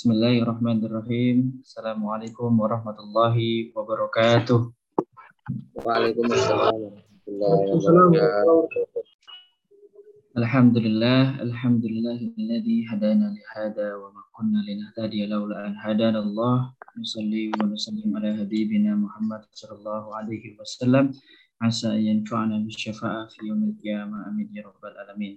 Bismillahirrahmanirrahim. Assalamualaikum warahmatullahi wabarakatuh. Waalaikumsalam warahmatullahi wabarakatuh. Alhamdulillah, alhamdulillahilladzi hadana li hada wa ma kunna linahtadiya laula an hadana Allah. Nusalli wa nusallim ala habibina Muhammad sallallahu alaihi wasallam. Asa yanfa'ana bi syafa'ah fi yaumil qiyamah. Amin ya rabbal alamin.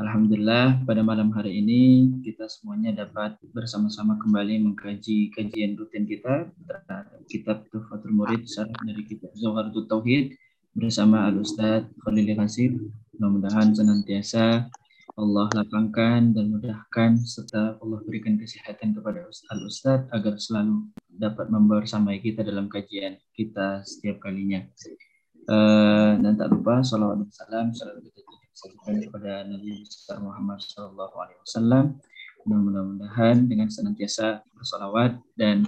Alhamdulillah pada malam hari ini kita semuanya dapat bersama-sama kembali mengkaji kajian rutin kita terhadap kitab Tuhfatul Murid syarah dari kitab Zawharatul Tauhid bersama Al Ustaz Khalil Hasib. Mudah-mudahan senantiasa Allah lapangkan dan mudahkan serta Allah berikan kesehatan kepada Al Ustaz agar selalu dapat membersamai kita dalam kajian kita setiap kalinya. Uh, dan tak lupa salawat dan salam selalu kepada Nabi besar Muhammad Shallallahu Alaihi Wasallam. Mudah-mudahan dengan senantiasa bersolawat dan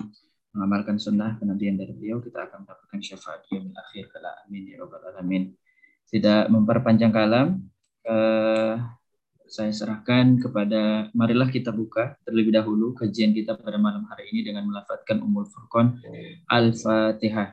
mengamalkan sunnah kenabian dari beliau kita akan mendapatkan syafaat di akhir kala amin ya robbal alamin. Tidak memperpanjang kalam, eh, saya serahkan kepada marilah kita buka terlebih dahulu kajian kita pada malam hari ini dengan melafatkan Umul Furqan Al-Fatihah.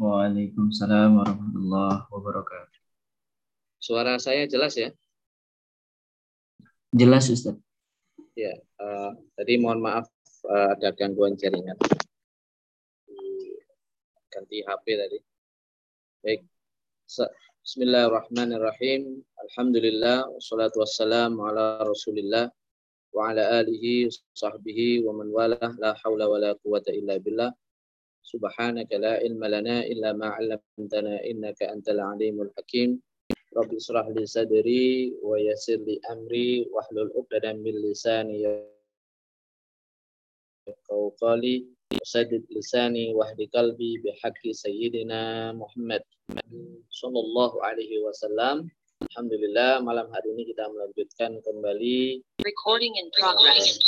Waalaikumsalam warahmatullahi wabarakatuh. Suara saya jelas ya? Jelas Ustaz. Ya, uh, tadi mohon maaf uh, ada gangguan jaringan. Ganti HP tadi. Baik. Bismillahirrahmanirrahim. Alhamdulillah wassalatu wassalamu ala Rasulillah wa ala alihi sahbihi wa man walah la haula wala quwata illa billah. سبحانك لا علم لنا إلا ما علمتنا إنك أنت العليم الحكيم. رب اشرح لي صدري ويسر لي أمري واحلل عقدة من لساني يفقهوا قولي. وسدد لساني واهد قلبي بحق سيدنا محمد صلى الله عليه وسلم. Alhamdulillah malam hari ini kita melanjutkan kembali Recording in progress.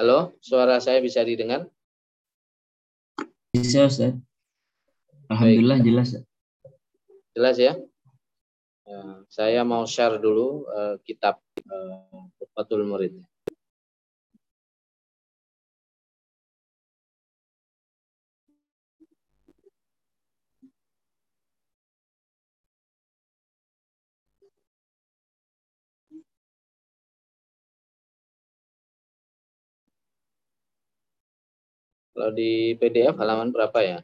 Halo, suara saya bisa didengar? Bisa, Ustaz. Alhamdulillah Baik. jelas. Jelas ya? Uh, saya mau share dulu uh, kitab uh, Murid. Kalau di PDF halaman berapa ya?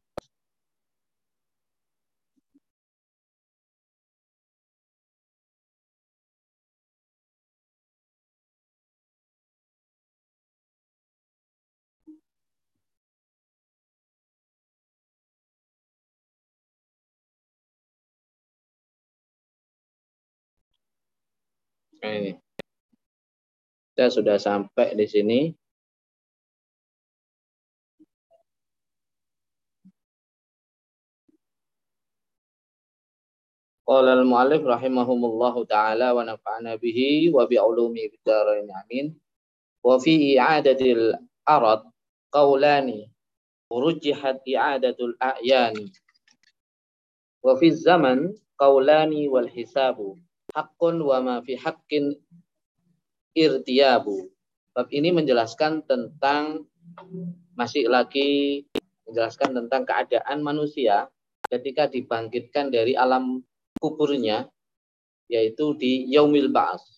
Nah, ini. Kita sudah sampai di sini. Qala al-mu'allif rahimahumullahu taala wa nafa'ana bihi wa bi ulumi bidarain amin. Wa fi i'adatil arad qawlani urujjihat i'adatul a'yani. Wa fi zaman qawlani wal hisabu haqqun wa ma fi haqqin irtiyabu. Bab ini menjelaskan tentang masih lagi menjelaskan tentang keadaan manusia ketika dibangkitkan dari alam kuburnya yaitu di yaumil ba'as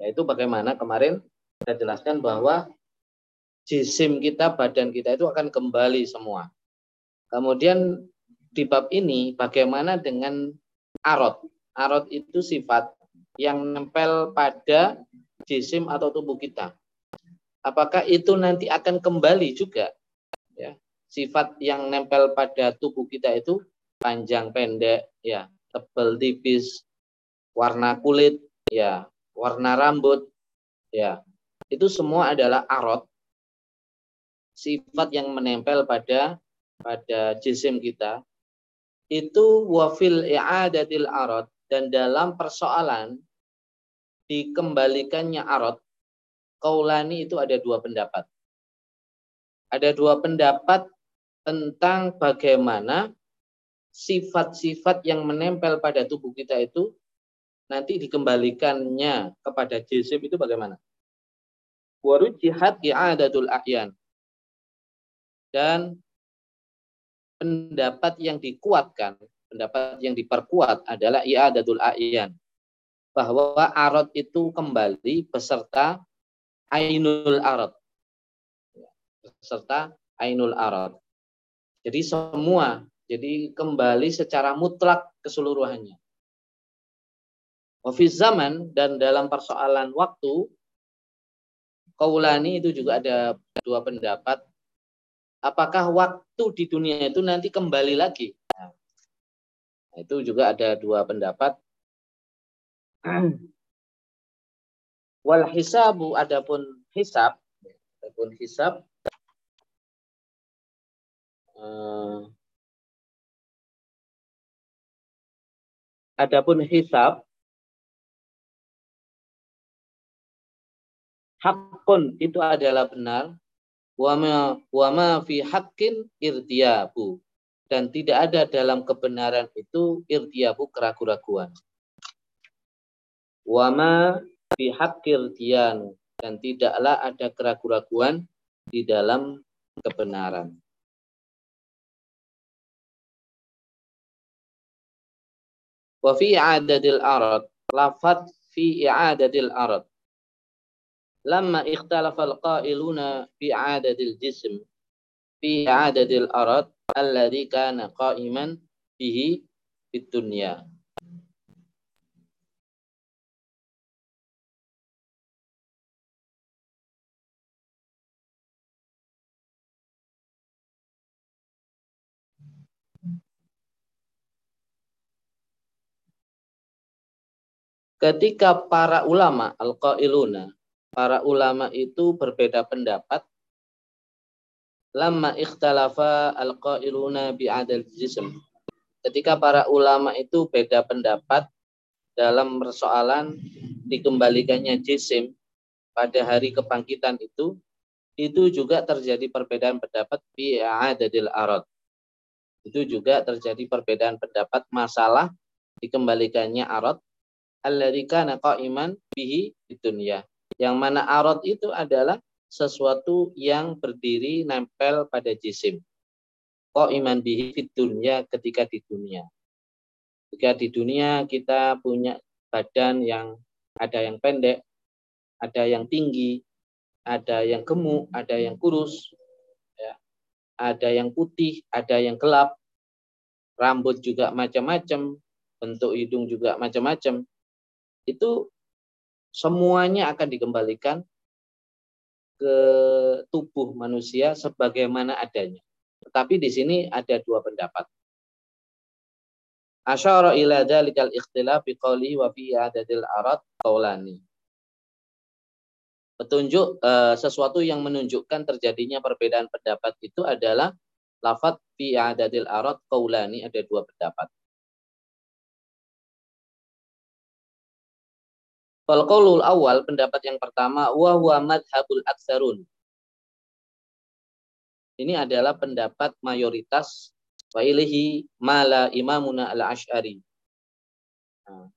Yaitu bagaimana kemarin kita jelaskan bahwa jisim kita, badan kita itu akan kembali semua. Kemudian di bab ini bagaimana dengan arot? Arot itu sifat yang nempel pada jisim atau tubuh kita. Apakah itu nanti akan kembali juga? Ya, sifat yang nempel pada tubuh kita itu panjang pendek, ya, tebal tipis, warna kulit, ya, warna rambut, ya, itu semua adalah arot, sifat yang menempel pada pada jisim kita. Itu wafil i'adatil arot dan dalam persoalan dikembalikannya arot, kaulani itu ada dua pendapat. Ada dua pendapat tentang bagaimana sifat-sifat yang menempel pada tubuh kita itu nanti dikembalikannya kepada jisim itu bagaimana? Warujihat i'adatul a'yan. Dan pendapat yang dikuatkan, pendapat yang diperkuat adalah i'adatul a'yan. Bahwa arad itu kembali beserta ainul arad. Beserta ainul arad. Jadi semua jadi kembali secara mutlak keseluruhannya. Ofis zaman dan dalam persoalan waktu, Kaulani itu juga ada dua pendapat. Apakah waktu di dunia itu nanti kembali lagi? Nah, itu juga ada dua pendapat. Wal hisabu adapun hisab, adapun hisab eh, Adapun hisab hakun itu adalah benar wama wama fi haqqin irtiyabu dan tidak ada dalam kebenaran itu irtiyabu keraguan-raguan. Wama fi haqqir dan tidaklah ada keraguan-raguan di dalam kebenaran. Wa fi i'adadil arad. Lafad fi i'adadil arad. Lama ikhtalafa al-qailuna fi i'adadil jism. Fi i'adadil arad. Alladhi kana qa'iman bihi fid ketika para ulama al-qailuna, para ulama itu berbeda pendapat lama ikhtalafa al-qailuna bi'adal jism. Ketika para ulama itu beda pendapat dalam persoalan dikembalikannya jisim pada hari kebangkitan itu, itu juga terjadi perbedaan pendapat bi'adadil arad. Itu juga terjadi perbedaan pendapat masalah dikembalikannya arad alladzi kana qa'iman bihi dunya. Yang mana arad itu adalah sesuatu yang berdiri nempel pada jisim. Qa'iman bihi fid dunya ketika di dunia. Ketika di dunia kita punya badan yang ada yang pendek, ada yang tinggi, ada yang gemuk, ada yang kurus, ya. ada yang putih, ada yang gelap, rambut juga macam-macam, bentuk hidung juga macam-macam itu semuanya akan dikembalikan ke tubuh manusia sebagaimana adanya. Tetapi di sini ada dua pendapat. Asyara ila dalikal ikhtilaf biqali wa fi adadil arad qaulani. Petunjuk e, sesuatu yang menunjukkan terjadinya perbedaan pendapat itu adalah lafat fi adadil arad qaulani ada dua pendapat. Fal qaulul awal pendapat yang pertama wa huwa madhabul aksarun. Ini adalah pendapat mayoritas wa ilaihi mala imamuna al-asy'ari. Nah,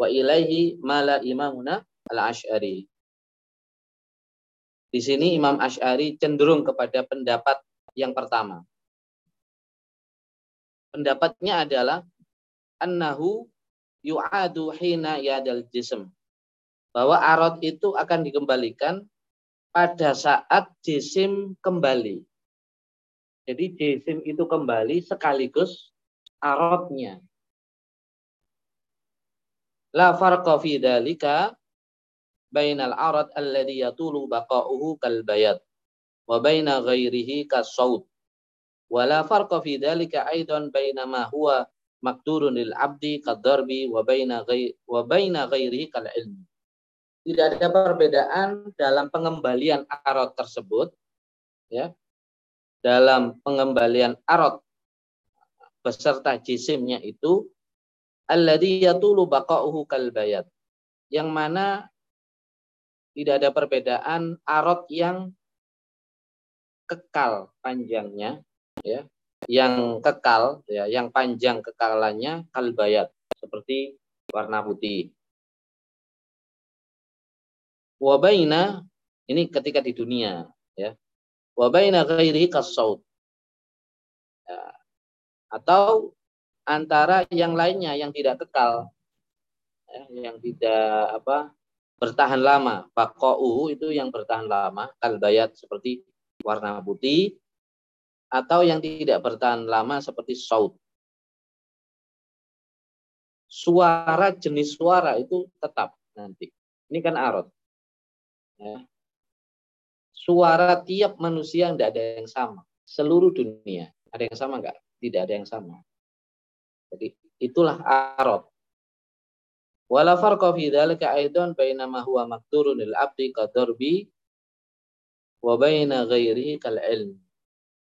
wa ilaihi mala imamuna al-asy'ari. Di sini Imam Asy'ari cenderung kepada pendapat yang pertama. Pendapatnya adalah annahu yu'adu hina yadal jism. bahwa arot itu akan dikembalikan pada saat jisim kembali. Jadi jisim itu kembali sekaligus arotnya. La farqa fi dalika bainal arad alladhi yatulu baqa'uhu kal bayad wa baina ghairihi kasaut. Wa la farqa fi dalika aidan baina ma huwa makturun lil abdi kadarbi wa baina wa baina kal ilmi. Tidak ada perbedaan dalam pengembalian arot tersebut ya. Dalam pengembalian arot beserta jisimnya itu alladhi yatulu baqa'uhu kal bayat. Yang mana tidak ada perbedaan arot yang kekal panjangnya ya yang kekal ya yang panjang kekalannya kalbayat seperti warna putih. Wabaina ini ketika di dunia ya. Wabaina ghairihi kasaut. Ya. atau antara yang lainnya yang tidak kekal ya, yang tidak apa bertahan lama. Baqau itu yang bertahan lama kalbayat seperti warna putih atau yang tidak bertahan lama seperti saut suara jenis suara itu tetap nanti ini kan arot Ya. Suara tiap manusia tidak ada yang sama. Seluruh dunia. Ada yang sama enggak? Tidak ada yang sama. Jadi itulah arot. Wala ma huwa abdi wa baina ghairihi kal.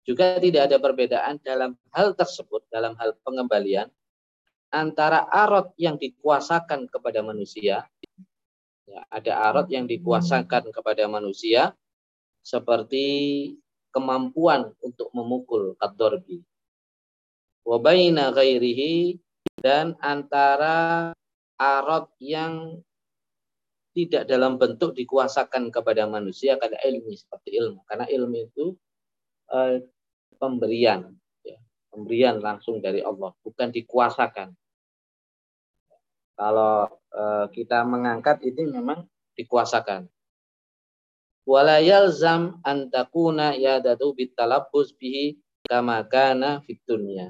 Juga tidak ada perbedaan dalam hal tersebut, dalam hal pengembalian antara arot yang dikuasakan kepada manusia Ya, ada arat yang dikuasakan kepada manusia seperti kemampuan untuk memukul kadorbi. Wabaina ghairihi dan antara arat yang tidak dalam bentuk dikuasakan kepada manusia karena ilmu seperti ilmu karena ilmu itu eh, pemberian ya, pemberian langsung dari Allah bukan dikuasakan kalau uh, kita mengangkat ini memang dikuasakan. Wala yalzam an takuna yadatu bitalabbus bihi kama kana fit dunya.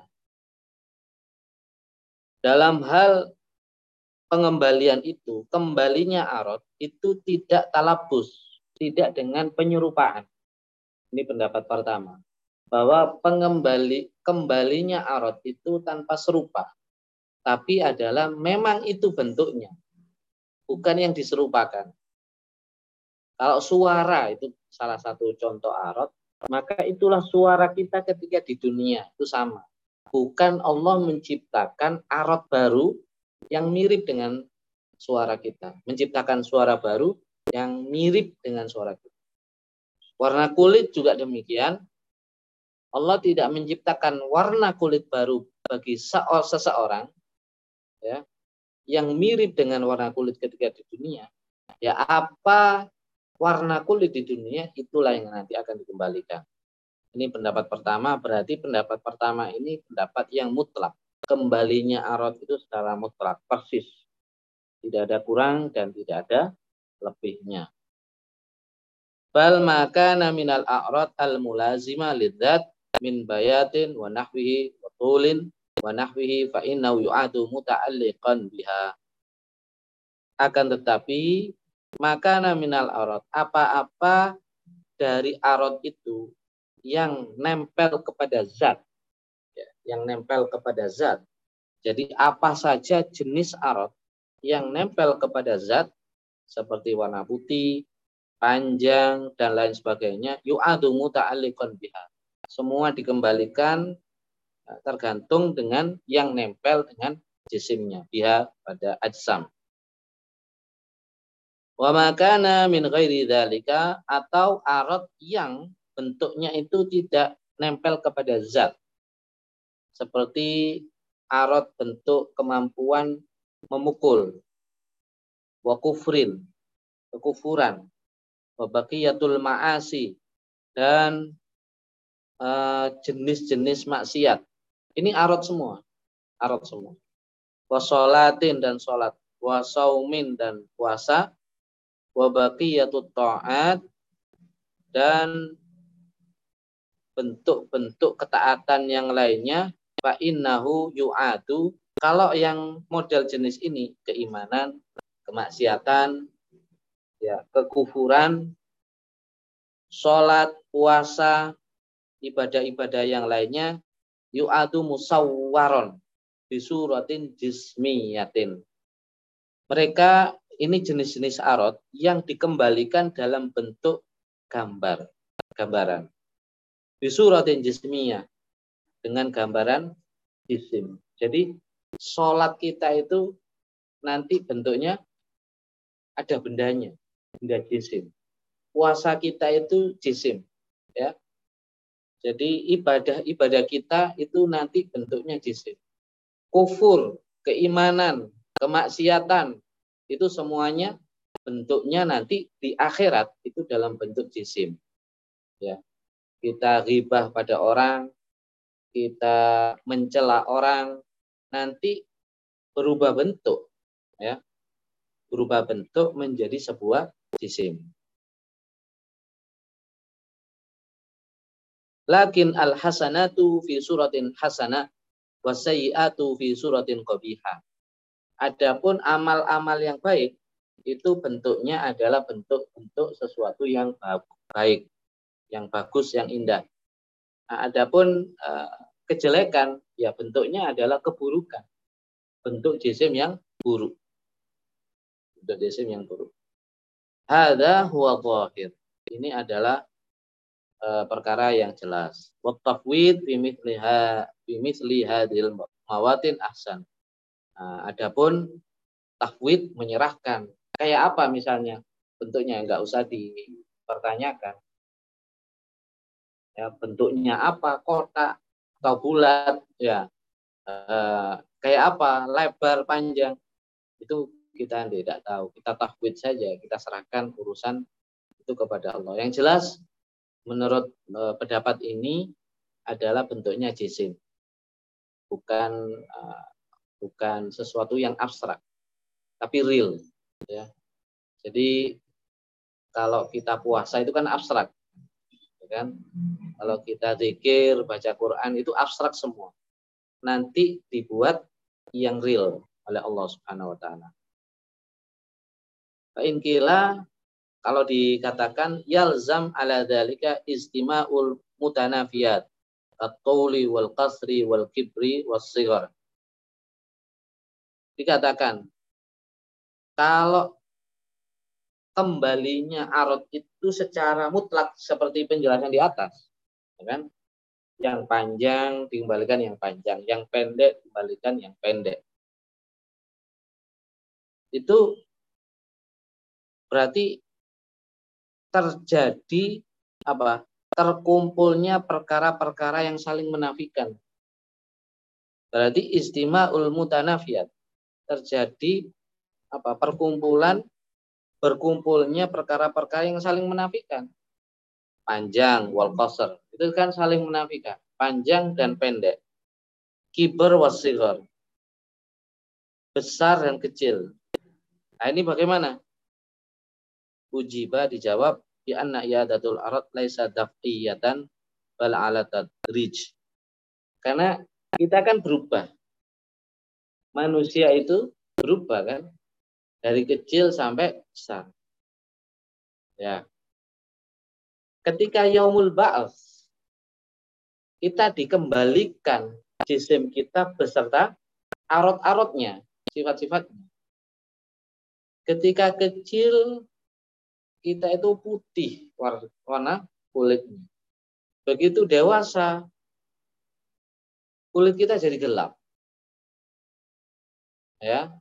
Dalam hal pengembalian itu, kembalinya arot itu tidak talabus, tidak dengan penyerupaan. Ini pendapat pertama. Bahwa pengembali kembalinya arot itu tanpa serupa tapi adalah memang itu bentuknya, bukan yang diserupakan. Kalau suara itu salah satu contoh arot, maka itulah suara kita ketika di dunia itu sama. Bukan Allah menciptakan arot baru yang mirip dengan suara kita, menciptakan suara baru yang mirip dengan suara kita. Warna kulit juga demikian. Allah tidak menciptakan warna kulit baru bagi seseorang ya yang mirip dengan warna kulit ketika di dunia. Ya apa warna kulit di dunia itulah yang nanti akan dikembalikan. Ini pendapat pertama berarti pendapat pertama ini pendapat yang mutlak. Kembalinya arot itu secara mutlak persis. Tidak ada kurang dan tidak ada lebihnya bal maka naminal a'rad al mulazima lidzat min bayatin wa nahwihi wa tulin wa nahwihi fa innahu yu'adu muta'alliqan biha. Akan tetapi maka minal arad apa-apa dari arad itu yang nempel kepada zat ya, yang nempel kepada zat. Jadi apa saja jenis arad yang nempel kepada zat seperti warna putih, panjang dan lain sebagainya yu'adu muta'alliqan biha. Semua dikembalikan tergantung dengan yang nempel dengan jisimnya dia pada ajsam. Wa makana min ghairi dzalika atau arat yang bentuknya itu tidak nempel kepada zat. Seperti arat bentuk kemampuan memukul wa kufrin kekufuran wa baqiyatul ma'asi dan eh, jenis-jenis uh, maksiat ini arot semua. Arot semua. Wasolatin dan sholat. Wasaumin dan puasa. wa baqiyatut ta'at dan bentuk-bentuk ketaatan yang lainnya fa innahu yu'adu kalau yang model jenis ini keimanan kemaksiatan ya kekufuran sholat puasa ibadah-ibadah yang lainnya yu'adu musawwaron bisuratin jismiyatin mereka ini jenis-jenis arot yang dikembalikan dalam bentuk gambar, gambaran. Bisuratin jismiyah dengan gambaran jisim. Jadi sholat kita itu nanti bentuknya ada bendanya, benda jisim. Puasa kita itu jisim, ya. Jadi ibadah ibadah kita itu nanti bentuknya jisim. Kufur, keimanan, kemaksiatan, itu semuanya bentuknya nanti di akhirat itu dalam bentuk jisim. Ya. Kita ribah pada orang, kita mencela orang, nanti berubah bentuk ya. Berubah bentuk menjadi sebuah jisim. Lakin al hasanatu fi suratin hasanah wasayyi'atu fi suratin qabihah. Adapun amal-amal yang baik itu bentuknya adalah bentuk-bentuk sesuatu yang baik, yang bagus, yang indah. Nah, adapun uh, kejelekan ya bentuknya adalah keburukan. Bentuk jisim yang buruk. Bentuk jisim yang buruk. Hada huwa zahir. Ini adalah uh, perkara yang jelas. Wa tafwid fi mithli hadil mawatin ahsan. Nah, adapun tahwid menyerahkan. Kayak apa misalnya? Bentuknya nggak usah dipertanyakan. Ya, bentuknya apa? Kotak atau bulat? Ya, eh, kayak apa? Lebar, panjang? Itu kita tidak tahu. Kita tahwid saja. Kita serahkan urusan itu kepada Allah. Yang jelas, menurut eh, pendapat ini adalah bentuknya jisim, bukan eh, bukan sesuatu yang abstrak, tapi real. Ya. Jadi kalau kita puasa itu kan abstrak, ya kan? Kalau kita zikir, baca Quran itu abstrak semua. Nanti dibuat yang real oleh Allah Subhanahu Wa Taala. Inkila kalau dikatakan yalzam ala dalika istima'ul mutanafiyat at-tuli wal qasri wal kibri was sigar dikatakan kalau kembalinya arot itu secara mutlak seperti penjelasan di atas, ya kan? Yang panjang dikembalikan yang panjang, yang pendek dikembalikan yang pendek. Itu berarti terjadi apa? Terkumpulnya perkara-perkara yang saling menafikan. Berarti istima'ul mutanafiyat terjadi apa perkumpulan berkumpulnya perkara-perkara yang saling menafikan. Panjang wal qasr itu kan saling menafikan, panjang dan pendek. Kiber wasighar. Besar dan kecil. Nah, ini bagaimana? Ujiba dijawab bi anna iyadatul arad laisa daf'iyatan bal ala tadrij. Karena kita kan berubah manusia itu berubah kan dari kecil sampai besar. Ya. Ketika yaumul ba'ats kita dikembalikan jisim kita beserta arot-arotnya, sifat-sifatnya. Ketika kecil kita itu putih warna kulitnya. Begitu dewasa kulit kita jadi gelap ya.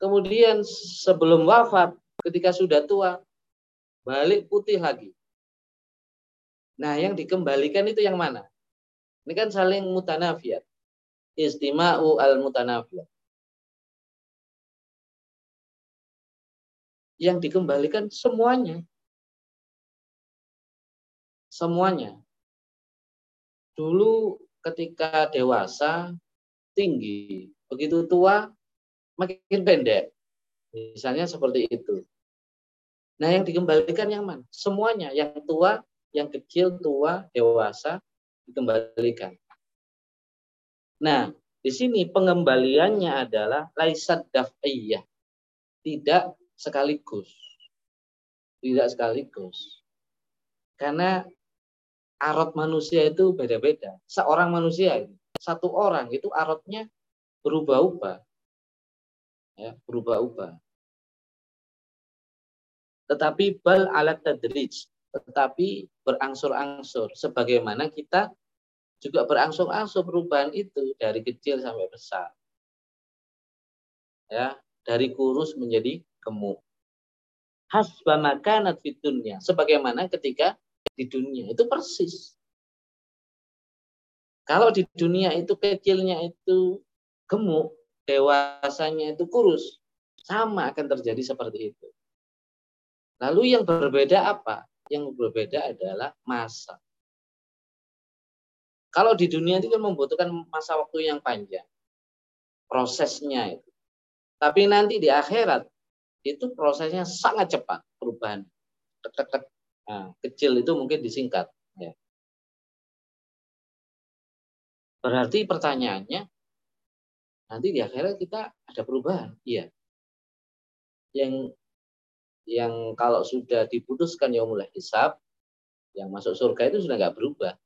Kemudian sebelum wafat, ketika sudah tua, balik putih lagi. Nah, yang dikembalikan itu yang mana? Ini kan saling mutanafiyat. Istima'u al-mutanafiyat. Yang dikembalikan semuanya. Semuanya. Dulu ketika dewasa, tinggi. Begitu tua, makin pendek. Misalnya seperti itu. Nah, yang dikembalikan yang mana? Semuanya, yang tua, yang kecil, tua, dewasa, dikembalikan. Nah, di sini pengembaliannya adalah laisat daf'iyah. Tidak sekaligus. Tidak sekaligus. Karena arot manusia itu beda-beda. Seorang manusia, satu orang itu arotnya berubah-ubah. Ya, berubah-ubah tetapi bal alat tadrij, tetapi berangsur-angsur sebagaimana kita juga berangsur-angsur perubahan itu dari kecil sampai besar. Ya, dari kurus menjadi gemuk. Hasba makanat fitunya, sebagaimana ketika di dunia itu persis. Kalau di dunia itu kecilnya itu gemuk, dewasanya itu kurus, sama akan terjadi seperti itu. Lalu yang berbeda apa? Yang berbeda adalah masa. Kalau di dunia itu kan membutuhkan masa waktu yang panjang. Prosesnya itu. Tapi nanti di akhirat itu prosesnya sangat cepat perubahan. Tek. Nah, kecil itu mungkin disingkat. Ya. Berarti pertanyaannya, nanti di akhirat kita ada perubahan. Iya. Yang yang kalau sudah diputuskan yang mulai hisab, yang masuk surga itu sudah nggak berubah.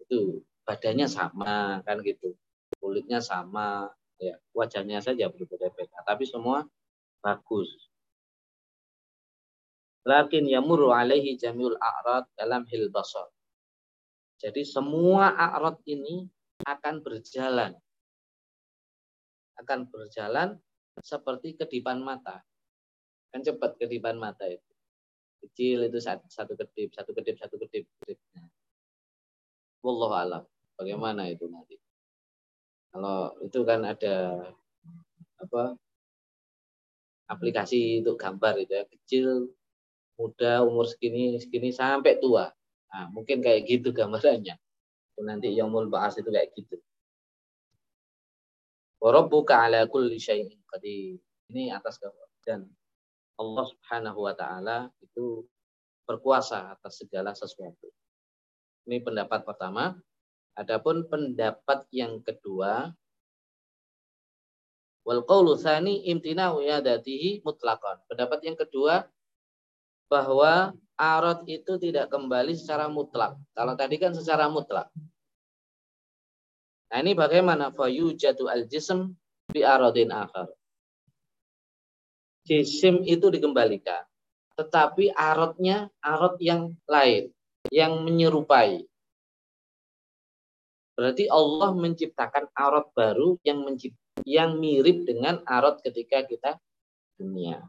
Itu badannya sama kan gitu, kulitnya sama, ya wajahnya saja berbeda-beda, tapi semua bagus. Lakin yamuru alaihi jamiul a'rad dalam hil basar. Jadi semua a'rad ini akan berjalan. Akan berjalan seperti kedipan mata. Kan cepat kedipan mata itu. Kecil itu satu, satu kedip, satu kedip, satu kedip. kedipnya. Wallahu alam. Bagaimana itu nanti? Kalau itu kan ada apa aplikasi untuk gambar itu ya kecil muda umur segini segini sampai tua. Nah, mungkin kayak gitu gambarannya. Nanti yang mau bahas itu kayak gitu. Warabbuka ala kulli syai'in qadir. Ini atas dan Allah Subhanahu wa taala itu berkuasa atas segala sesuatu. Ini pendapat pertama. Adapun pendapat yang kedua, wal qawlu tsani imtina'u yadatihi mutlaqan. Pendapat yang kedua bahwa arad itu tidak kembali secara mutlak. Kalau tadi kan secara mutlak. Nah ini bagaimana fayujatu al-jism bi aradin akhar jisim itu dikembalikan. Tetapi arotnya arot yang lain, yang menyerupai. Berarti Allah menciptakan arot baru yang mencipt yang mirip dengan arot ketika kita dunia.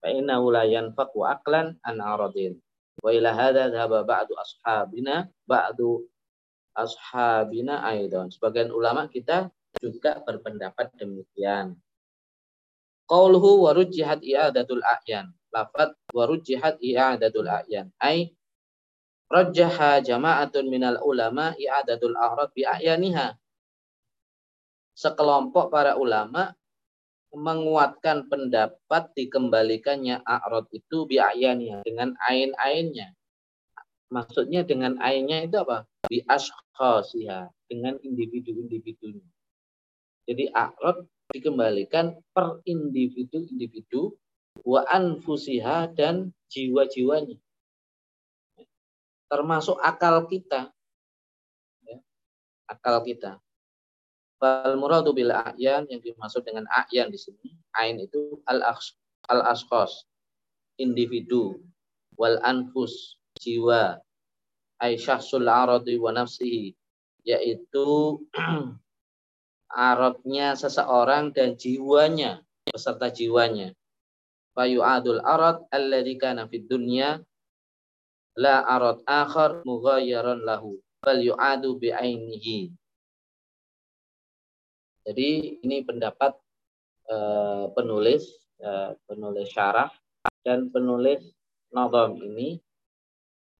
Fa'innahu la yanfaqu aqlan an aradin. Wa ila hadha dhaba ba'du ashabina ba'du ashabina aidan. Sebagian ulama kita juga berpendapat demikian. Qauluhu wa rujjihat i'adatul a'yan. Lafat wa rujjihat i'adatul a'yan. Ay rajjaha jama'atun minal ulama i'adatul a'rad bi a'yaniha. Sekelompok para ulama menguatkan pendapat dikembalikannya a'rad itu bi a'yaniha dengan ain-ainnya. Maksudnya dengan ainnya itu apa? Bi ashkhasiha dengan individu-individunya. Jadi a'rad dikembalikan per individu-individu wa anfusiha dan jiwa-jiwanya. Termasuk akal kita. Ya, akal kita. Fal muradu bil a'yan yang dimaksud dengan a'yan di sini, ain itu al al asqas individu wal anfus jiwa ay syahsul aradi wa nafsihi yaitu arotnya seseorang dan jiwanya beserta jiwanya. adul arad alladhi kana fid dunya la arad akhar mughayyaran lahu bal yu'adu ainihi. Jadi ini pendapat uh, penulis uh, penulis syarah dan penulis nazam ini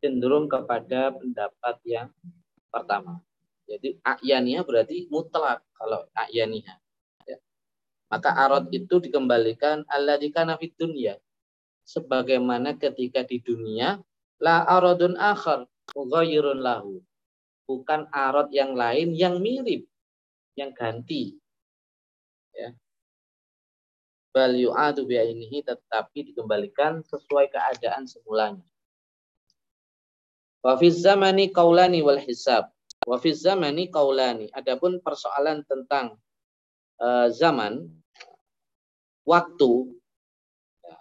cenderung kepada pendapat yang pertama. Jadi ayaniyah berarti mutlak kalau ayaniyah. Ya. Maka arad itu dikembalikan alladzika nafid dunya. Sebagaimana ketika di dunia la aradun akhar lahu. Bukan arad yang lain yang mirip, yang ganti. Ya. Bal yu'adu bi'ainihi tetapi dikembalikan sesuai keadaan semulanya. Wa fi zamani qaulani wal hisab. Wa fi zamani qaulani. Adapun persoalan tentang uh, zaman waktu ya,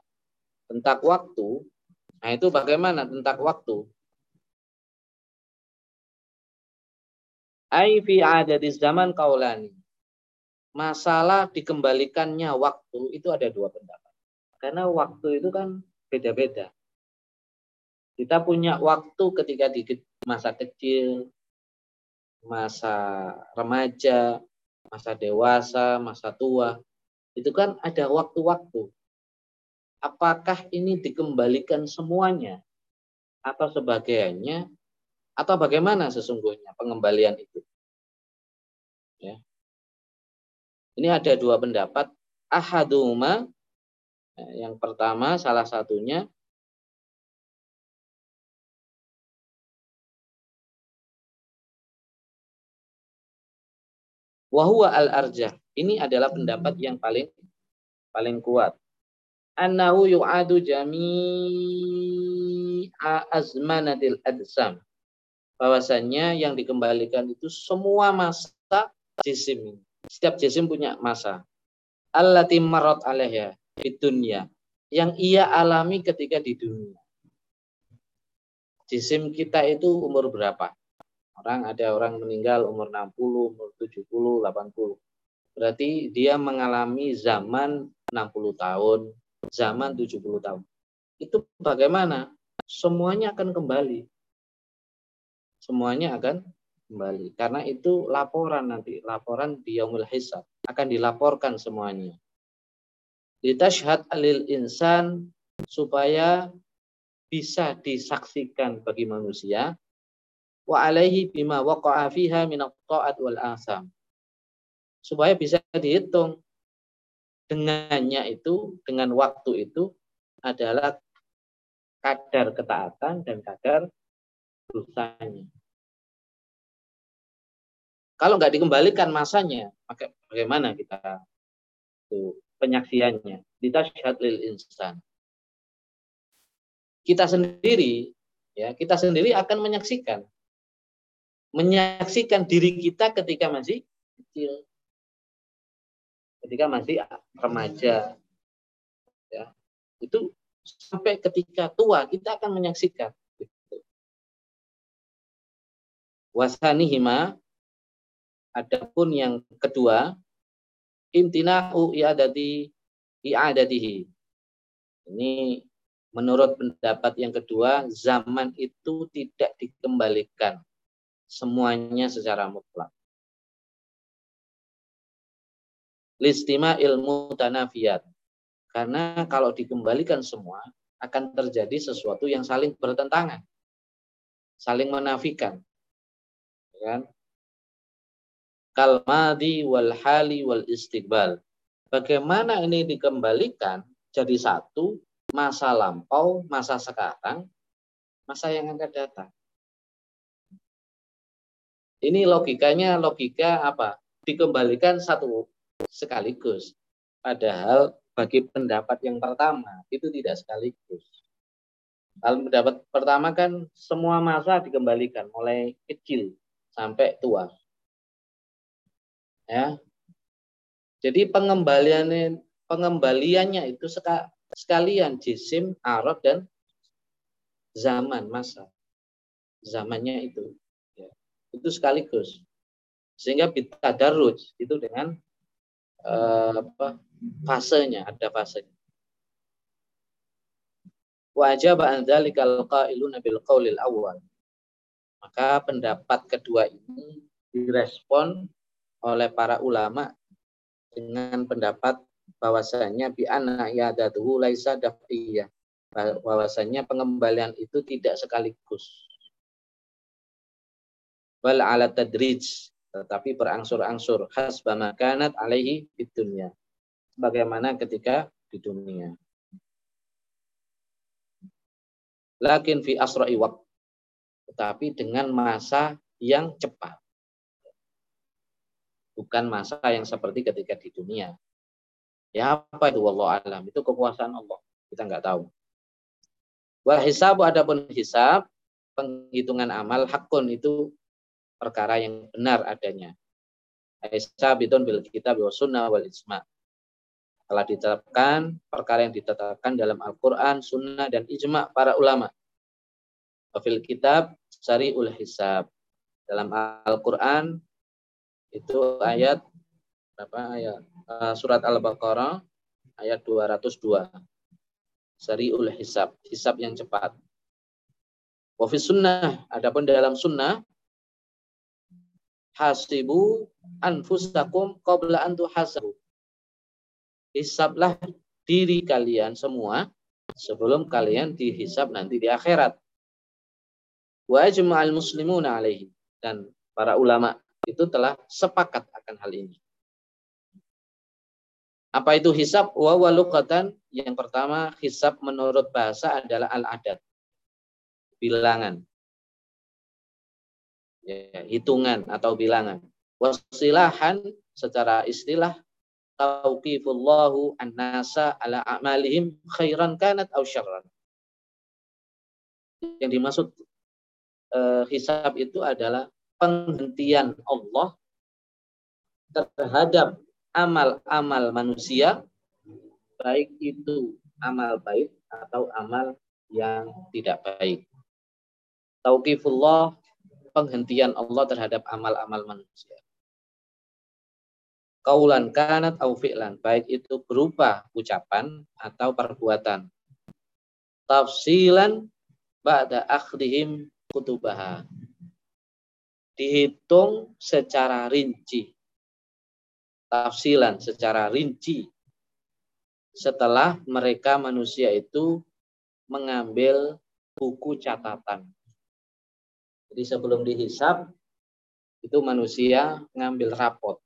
tentang waktu nah itu bagaimana tentang waktu ai fi adadi zaman qaulani masalah dikembalikannya waktu itu ada dua pendapat karena waktu itu kan beda-beda kita punya waktu ketika di masa kecil, masa remaja, masa dewasa, masa tua. Itu kan ada waktu-waktu. Apakah ini dikembalikan semuanya atau sebagiannya atau bagaimana sesungguhnya pengembalian itu? Ya. Ini ada dua pendapat. Ahaduma yang pertama salah satunya Wahwa al-arjah. Ini adalah pendapat yang paling paling kuat. Annahu yu'adu jami'a azmanatil adsam. Bahwasannya yang dikembalikan itu semua masa jisim. Setiap jisim punya masa. Allati marot alaiha di dunia. Yang ia alami ketika di dunia. Jisim kita itu umur berapa? Orang ada orang meninggal umur 60, umur 70, 80. Berarti dia mengalami zaman 60 tahun, zaman 70 tahun. Itu bagaimana? Semuanya akan kembali. Semuanya akan kembali. Karena itu laporan nanti, laporan di yaumul hisab akan dilaporkan semuanya. Ditashhad alil insan supaya bisa disaksikan bagi manusia wa alaihi bima waqa'a fiha min taat wal asam. Supaya bisa dihitung dengannya itu, dengan waktu itu adalah kadar ketaatan dan kadar dosanya. Kalau nggak dikembalikan masanya, maka bagaimana kita itu penyaksiannya? Ditasyhad lil insan. Kita sendiri ya, kita sendiri akan menyaksikan menyaksikan diri kita ketika masih kecil. Ketika masih remaja. Ya. Itu sampai ketika tua kita akan menyaksikan. Wasanihima adapun yang kedua intina'u i'adati i'adatihi. Ini menurut pendapat yang kedua zaman itu tidak dikembalikan semuanya secara mutlak. Listima ilmu tanafiat. Karena kalau dikembalikan semua, akan terjadi sesuatu yang saling bertentangan. Saling menafikan. Kan? Kalmadi wal hali wal istiqbal. Bagaimana ini dikembalikan jadi satu, masa lampau, masa sekarang, masa yang akan datang. Ini logikanya logika apa? Dikembalikan satu sekaligus. Padahal bagi pendapat yang pertama itu tidak sekaligus. Kalau pendapat pertama kan semua masa dikembalikan mulai kecil sampai tua. Ya. Jadi pengembaliannya pengembaliannya itu sekalian jisim, arad dan zaman masa. Zamannya itu itu sekaligus sehingga darut itu dengan uh, apa fasenya ada fasenya wajib an dzalikal qailuna bil qaulil awal maka pendapat kedua ini direspon oleh para ulama dengan pendapat bahwasanya bi anna yadatuhu laisa dafiyah bahwasanya pengembalian itu tidak sekaligus bal ala tadrij tetapi berangsur-angsur khas kanat alaihi di dunia bagaimana ketika di dunia. Lakin fi asra'i waqt. Tetapi dengan masa yang cepat. Bukan masa yang seperti ketika di dunia. Ya apa itu Allah alam? Itu kekuasaan Allah. Kita nggak tahu. Wal hisab adapun hisab penghitungan amal hakun itu perkara yang benar adanya. Hisabitun bil kitab wa sunnah wal isma. Telah ditetapkan perkara yang ditetapkan dalam Al-Quran, Sunnah, dan ijma para ulama. Wafil kitab syari'ul hisab. Dalam Al-Quran itu ayat berapa ayat? Eh, surat Al-Baqarah ayat 202. Syari'ul hisab, hisab yang cepat. Wafis sunnah, adapun dalam sunnah hasibu anfusakum qabla an tuhasabu. Hisablah diri kalian semua sebelum kalian dihisab nanti di akhirat. Wa ajma'al muslimuna alaihi. Dan para ulama itu telah sepakat akan hal ini. Apa itu hisab? Wa walukatan. Yang pertama, hisab menurut bahasa adalah al-adat. Bilangan. Ya, hitungan atau bilangan. Wasilahan secara istilah tauqifullahu an-nasa ala a'malihim khairan kanat aw syarran. Yang dimaksud uh, hisab itu adalah penghentian Allah terhadap amal-amal manusia baik itu amal baik atau amal yang tidak baik. Tauqifullah penghentian Allah terhadap amal-amal manusia. Kaulan kanat au fi'lan, baik itu berupa ucapan atau perbuatan. Tafsilan ba'da akhdihim kutubaha. Dihitung secara rinci. Tafsilan secara rinci. Setelah mereka manusia itu mengambil buku catatan. Jadi sebelum dihisap, itu manusia ngambil rapot.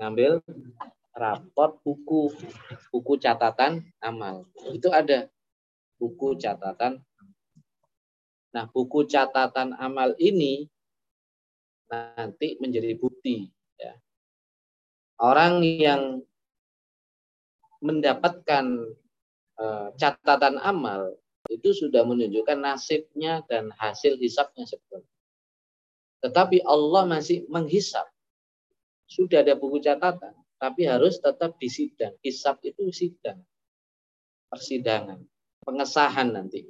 Ngambil rapot buku buku catatan amal. Itu ada buku catatan Nah, buku catatan amal ini nanti menjadi bukti. Ya. Orang yang mendapatkan uh, catatan amal itu sudah menunjukkan nasibnya dan hasil hisapnya seperti Tetapi Allah masih menghisap. Sudah ada buku catatan, tapi harus tetap disidang. Hisap itu sidang. Persidangan, pengesahan nanti.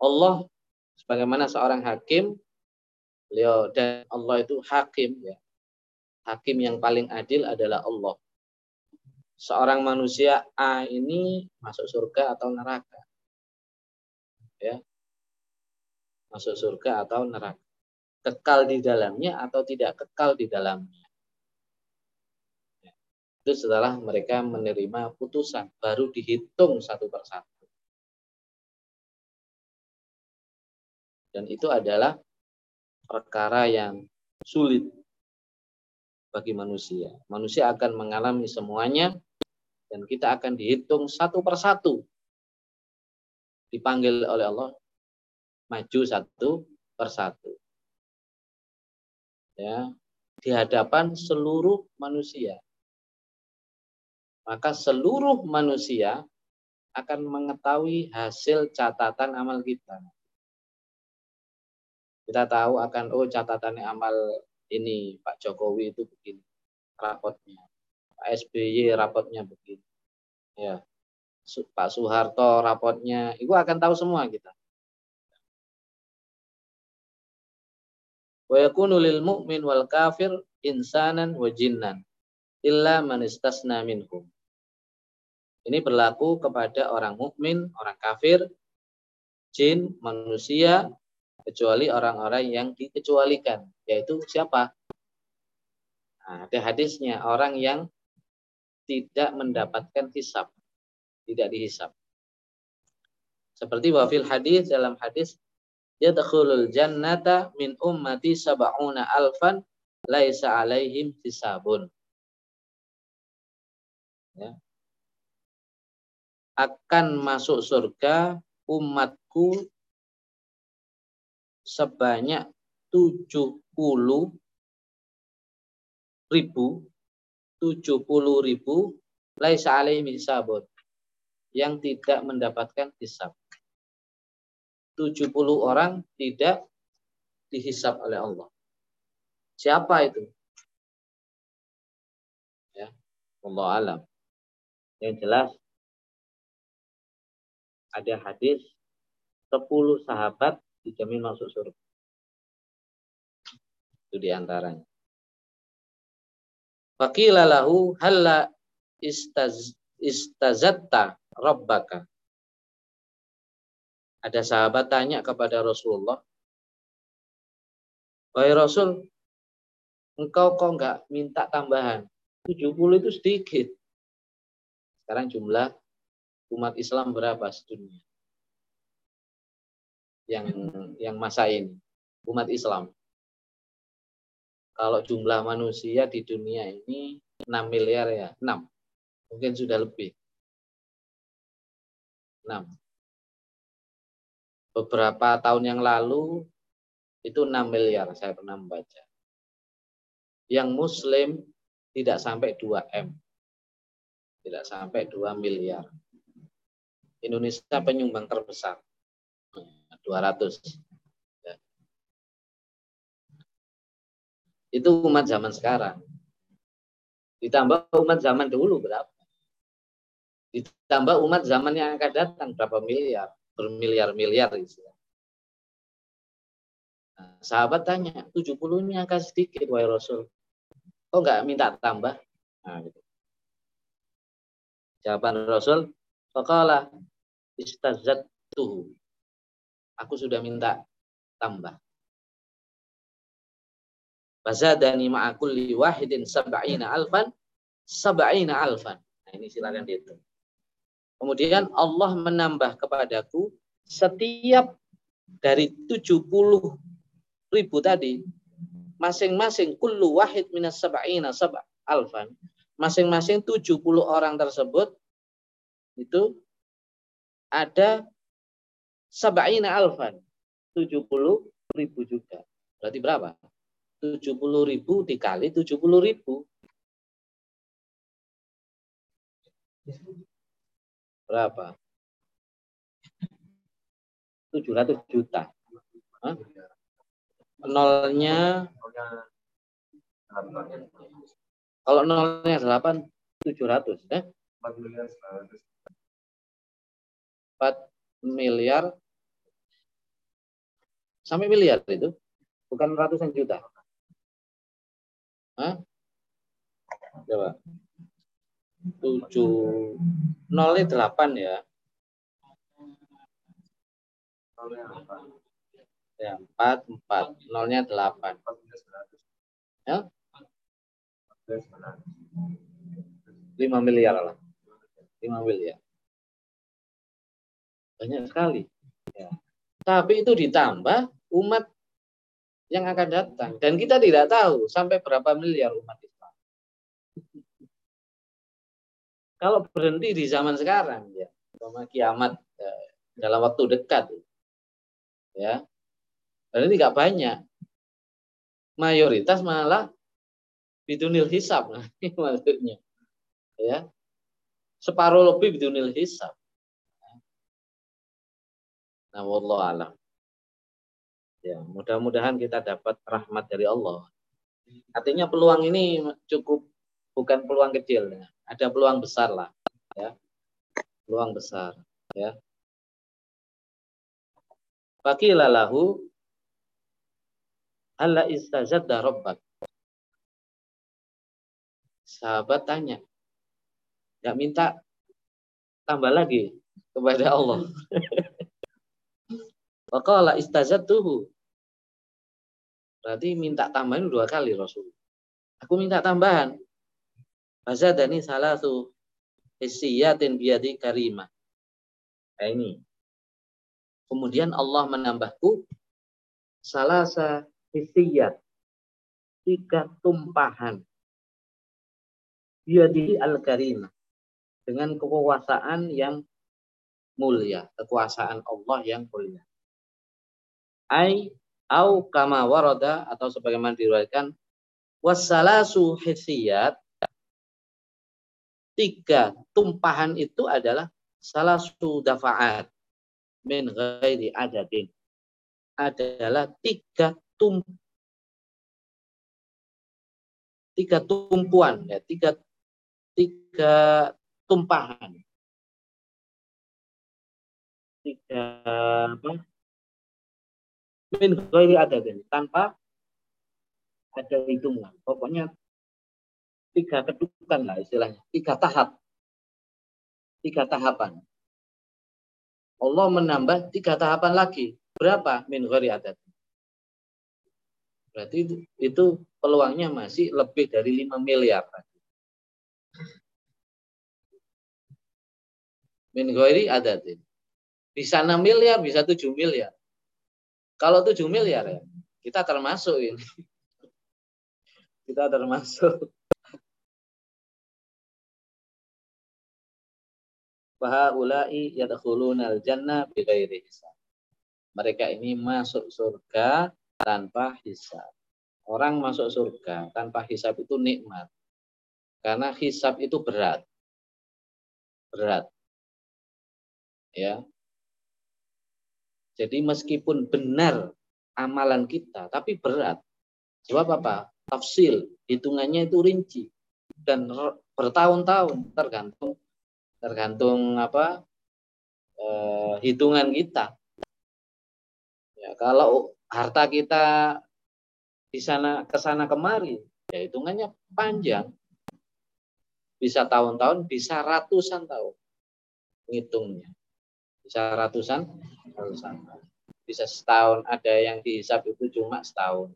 Allah sebagaimana seorang hakim, beliau dan Allah itu hakim ya. Hakim yang paling adil adalah Allah. Seorang manusia A ini masuk surga atau neraka. Ya. Masuk surga atau neraka. Kekal di dalamnya atau tidak kekal di dalamnya. Ya. Itu setelah mereka menerima putusan baru dihitung satu persatu. Dan itu adalah perkara yang sulit bagi manusia. Manusia akan mengalami semuanya dan kita akan dihitung satu persatu. Dipanggil oleh Allah maju satu persatu. Ya, di hadapan seluruh manusia. Maka seluruh manusia akan mengetahui hasil catatan amal kita kita tahu akan oh catatannya amal ini Pak Jokowi itu begini rapotnya. Pak SBY rapotnya begini. Ya. Pak Soeharto rapotnya. Itu akan tahu semua kita. Wa lil mu'min wal kafir insanan wa jinnan illa man istasna minhum. Ini berlaku kepada orang mukmin, orang kafir, jin, manusia, kecuali orang-orang yang dikecualikan yaitu siapa? Nah, ada hadisnya orang yang tidak mendapatkan hisab tidak dihisab. Seperti wafil hadis dalam hadis yadkhulul jannata min ummati sab'una alfan laisa alaihim hisabun. Ya, akan masuk surga umatku sebanyak 70 ribu 70 ribu laisa alaihi sabun yang tidak mendapatkan hisab. 70 orang tidak dihisab oleh Allah. Siapa itu? Ya, Allah alam. Yang jelas ada hadis 10 sahabat dijamin masuk surga. Itu di antaranya. Fakila lahu halla istaz, istazatta rabbaka. Ada sahabat tanya kepada Rasulullah, Wahai Rasul, engkau kok enggak minta tambahan? 70 itu sedikit. Sekarang jumlah umat Islam berapa sedunia? Yang yang masa ini, umat Islam. Kalau jumlah manusia di dunia ini 6 miliar ya, 6. Mungkin sudah lebih. 6. Beberapa tahun yang lalu itu 6 miliar saya pernah membaca. Yang muslim tidak sampai 2 M. Tidak sampai 2 miliar. Indonesia penyumbang terbesar. 200. Ya. Itu umat zaman sekarang. Ditambah umat zaman dulu berapa? Ditambah umat zaman yang akan datang berapa miliar? Bermiliar-miliar istilah. Nah, sahabat tanya, 70 ini angka sedikit, wahai Rasul. Kok nggak minta tambah? Nah, gitu. Jawaban Rasul, Faqala tuh. Aku sudah minta tambah. Bazadani ma'akulli wahidin sab'ina alfan sab'ina alfan. Nah, ini silakan dihitung. Kemudian Allah menambah kepadaku setiap dari 70 ribu tadi masing-masing kullu wahid minas sab'ina sab' alfan masing-masing 70 orang tersebut itu ada sab'ina alfan. 70 ribu juga. Berarti berapa? 70 ribu dikali 70 ribu. Berapa? 700 juta. Hah? nolnya kalau nolnya 8 700 eh 4 miliar sampai miliar itu bukan ratusan juta. Hah? coba. Tujuh nolnya delapan ya. Ya empat empat nolnya delapan. Ya? Lima miliar lah. Lima miliar banyak sekali. Ya. tapi itu ditambah umat yang akan datang. Dan kita tidak tahu sampai berapa miliar umat Islam. Kalau berhenti di zaman sekarang ya sama kiamat eh, dalam waktu dekat ya ini nggak banyak. Mayoritas malah bidunil hisab nah, maksudnya ya. Separuh lebih bidunil hisab nah wallahu alam. Ya mudah-mudahan kita dapat rahmat dari Allah. Artinya peluang ini cukup bukan peluang kecil ya. Ada peluang besar lah ya. Peluang besar ya. Fakila lahu alla istazadda rabbak. Sahabat tanya, nggak minta tambah lagi kepada Allah. Waqala istazadtuhu. Berarti minta tambahan dua kali Rasul. Aku minta tambahan. Bazadani salatu hissiyatin biyadi karimah. Nah ini. Kemudian Allah menambahku salasa hissiyat. Tiga tumpahan. Biyadi al-karimah. dengan kekuasaan yang mulia, kekuasaan Allah yang mulia. Ai au kama warada atau sebagaimana diriwayatkan wasalasu hisiyat tiga tumpahan itu adalah salah dafaat min ghairi adadin. Adalah tiga tum tiga tumpuan ya tiga tiga tumpahan. Tiga apa min ghairi adadin tanpa ada hitungan pokoknya tiga kedudukan lah istilahnya, tiga tahap. Tiga tahapan. Allah menambah tiga tahapan lagi. Berapa? Min ghari adat. Berarti itu, peluangnya masih lebih dari 5 miliar. Min ghari adat. Bisa 6 miliar, bisa 7 miliar. Kalau 7 miliar ya, kita termasuk ini. Kita termasuk Fahaulai yadkhuluna al-jannah bighairi hisab. Mereka ini masuk surga tanpa hisab. Orang masuk surga tanpa hisab itu nikmat. Karena hisab itu berat. Berat. Ya. Jadi meskipun benar amalan kita, tapi berat. Sebab apa? Tafsil, hitungannya itu rinci. Dan bertahun-tahun tergantung tergantung apa eh, hitungan kita. Ya, kalau harta kita di sana ke sana kemari, ya hitungannya panjang. Bisa tahun-tahun, bisa ratusan tahun ngitungnya. Bisa ratusan, ratusan. Bisa setahun, ada yang dihisap itu cuma setahun.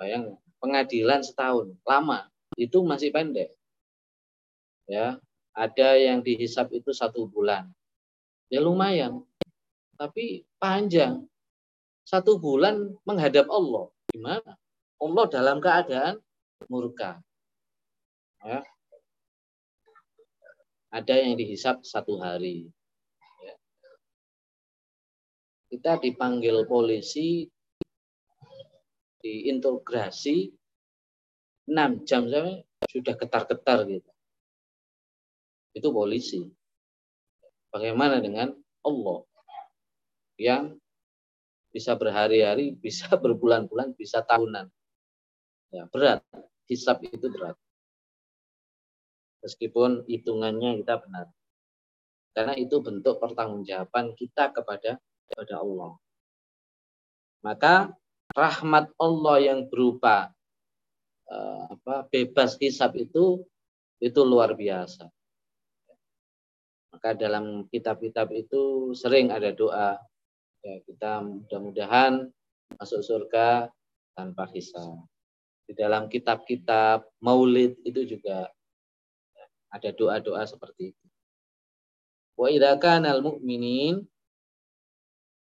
Bayang pengadilan setahun, lama. Itu masih pendek. Ya, ada yang dihisap itu satu bulan. Ya lumayan. Tapi panjang. Satu bulan menghadap Allah. Gimana? Allah dalam keadaan murka. Ya. Ada yang dihisap satu hari. Ya. Kita dipanggil polisi, diintegrasi, enam jam sampai sudah getar-getar gitu itu polisi. Bagaimana dengan Allah yang bisa berhari-hari, bisa berbulan-bulan, bisa tahunan. Ya, berat. Hisap itu berat. Meskipun hitungannya kita benar. Karena itu bentuk pertanggungjawaban kita kepada kepada Allah. Maka rahmat Allah yang berupa uh, apa bebas hisap itu itu luar biasa. Maka dalam kitab-kitab itu sering ada doa. Ya, kita mudah-mudahan masuk surga tanpa hisab. Di dalam kitab-kitab maulid itu juga ada doa-doa seperti itu. Wa idza kana al-mu'minin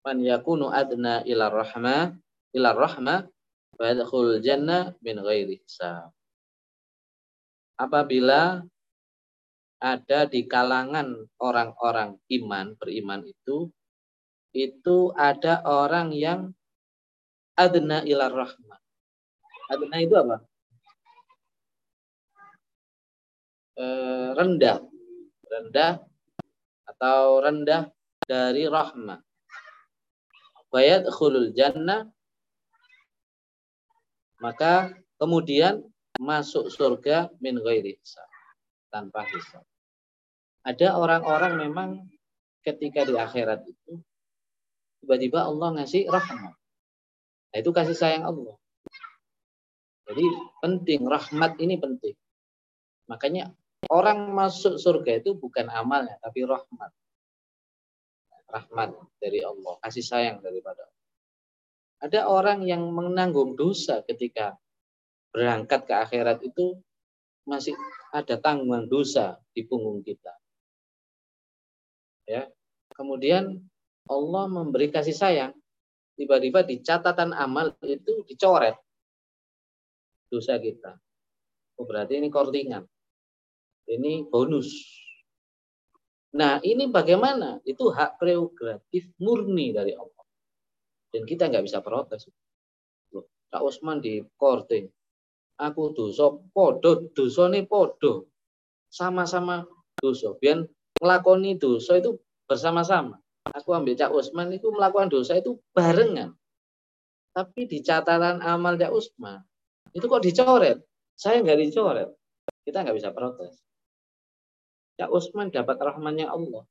man yakunu adna ila rahmah ila rahmah wa yadkhul jannah min ghairi hisab. Apabila ada di kalangan orang-orang iman, beriman itu, itu ada orang yang adna ilar rahmah. Adna itu apa? E, rendah. Rendah atau rendah dari rahmah. Bayat khulul jannah. Maka kemudian masuk surga min ghairi. Tanpa hisab. Ada orang-orang memang ketika di akhirat itu tiba-tiba Allah ngasih rahmat. Nah, itu kasih sayang Allah. Jadi penting, rahmat ini penting. Makanya orang masuk surga itu bukan amalnya, tapi rahmat. Rahmat dari Allah, kasih sayang daripada Allah. Ada orang yang menanggung dosa ketika berangkat ke akhirat itu masih ada tanggungan dosa di punggung kita. Ya. Kemudian Allah memberi kasih sayang. Tiba-tiba di catatan amal itu dicoret dosa kita. Oh, berarti ini kortingan Ini bonus. Nah, ini bagaimana? Itu hak prerogatif murni dari Allah. Dan kita nggak bisa protes. Loh, Kak Usman di korte. Aku dosa podo, dosa ini podo. Sama-sama dosa. Biar melakoni dosa itu bersama-sama. Aku ambil Cak Usman itu melakukan dosa itu barengan. Tapi di catatan amal Cak Usman, itu kok dicoret. Saya nggak dicoret. Kita nggak bisa protes. Cak Usman dapat rahmannya Allah.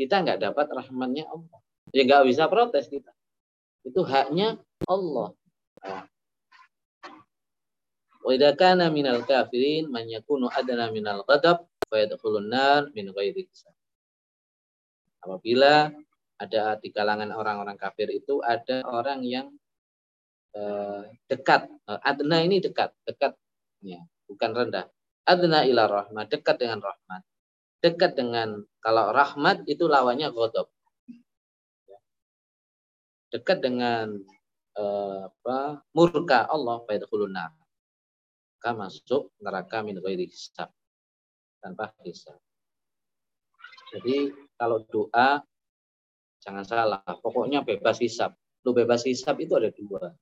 Kita nggak dapat rahmannya Allah. Ya nggak bisa protes kita. Itu haknya Allah. Wa kana minal kafirin man yakunu adna minal ghadab fa yadkhulun nar min ghairi hisab. Apabila ada di kalangan orang-orang kafir itu ada orang yang eh, dekat. Eh, adna ini dekat, dekat ya, bukan rendah adna ila rahmat, dekat dengan rahmat. Dekat dengan kalau rahmat itu lawannya ghadab. Dekat dengan eh, apa, murka Allah fayadkhulun nar. Masuk neraka min ghairi hisab. Tanpa hisab. Jadi kalau doa jangan salah, pokoknya bebas hisab. Lu bebas hisab itu ada dua.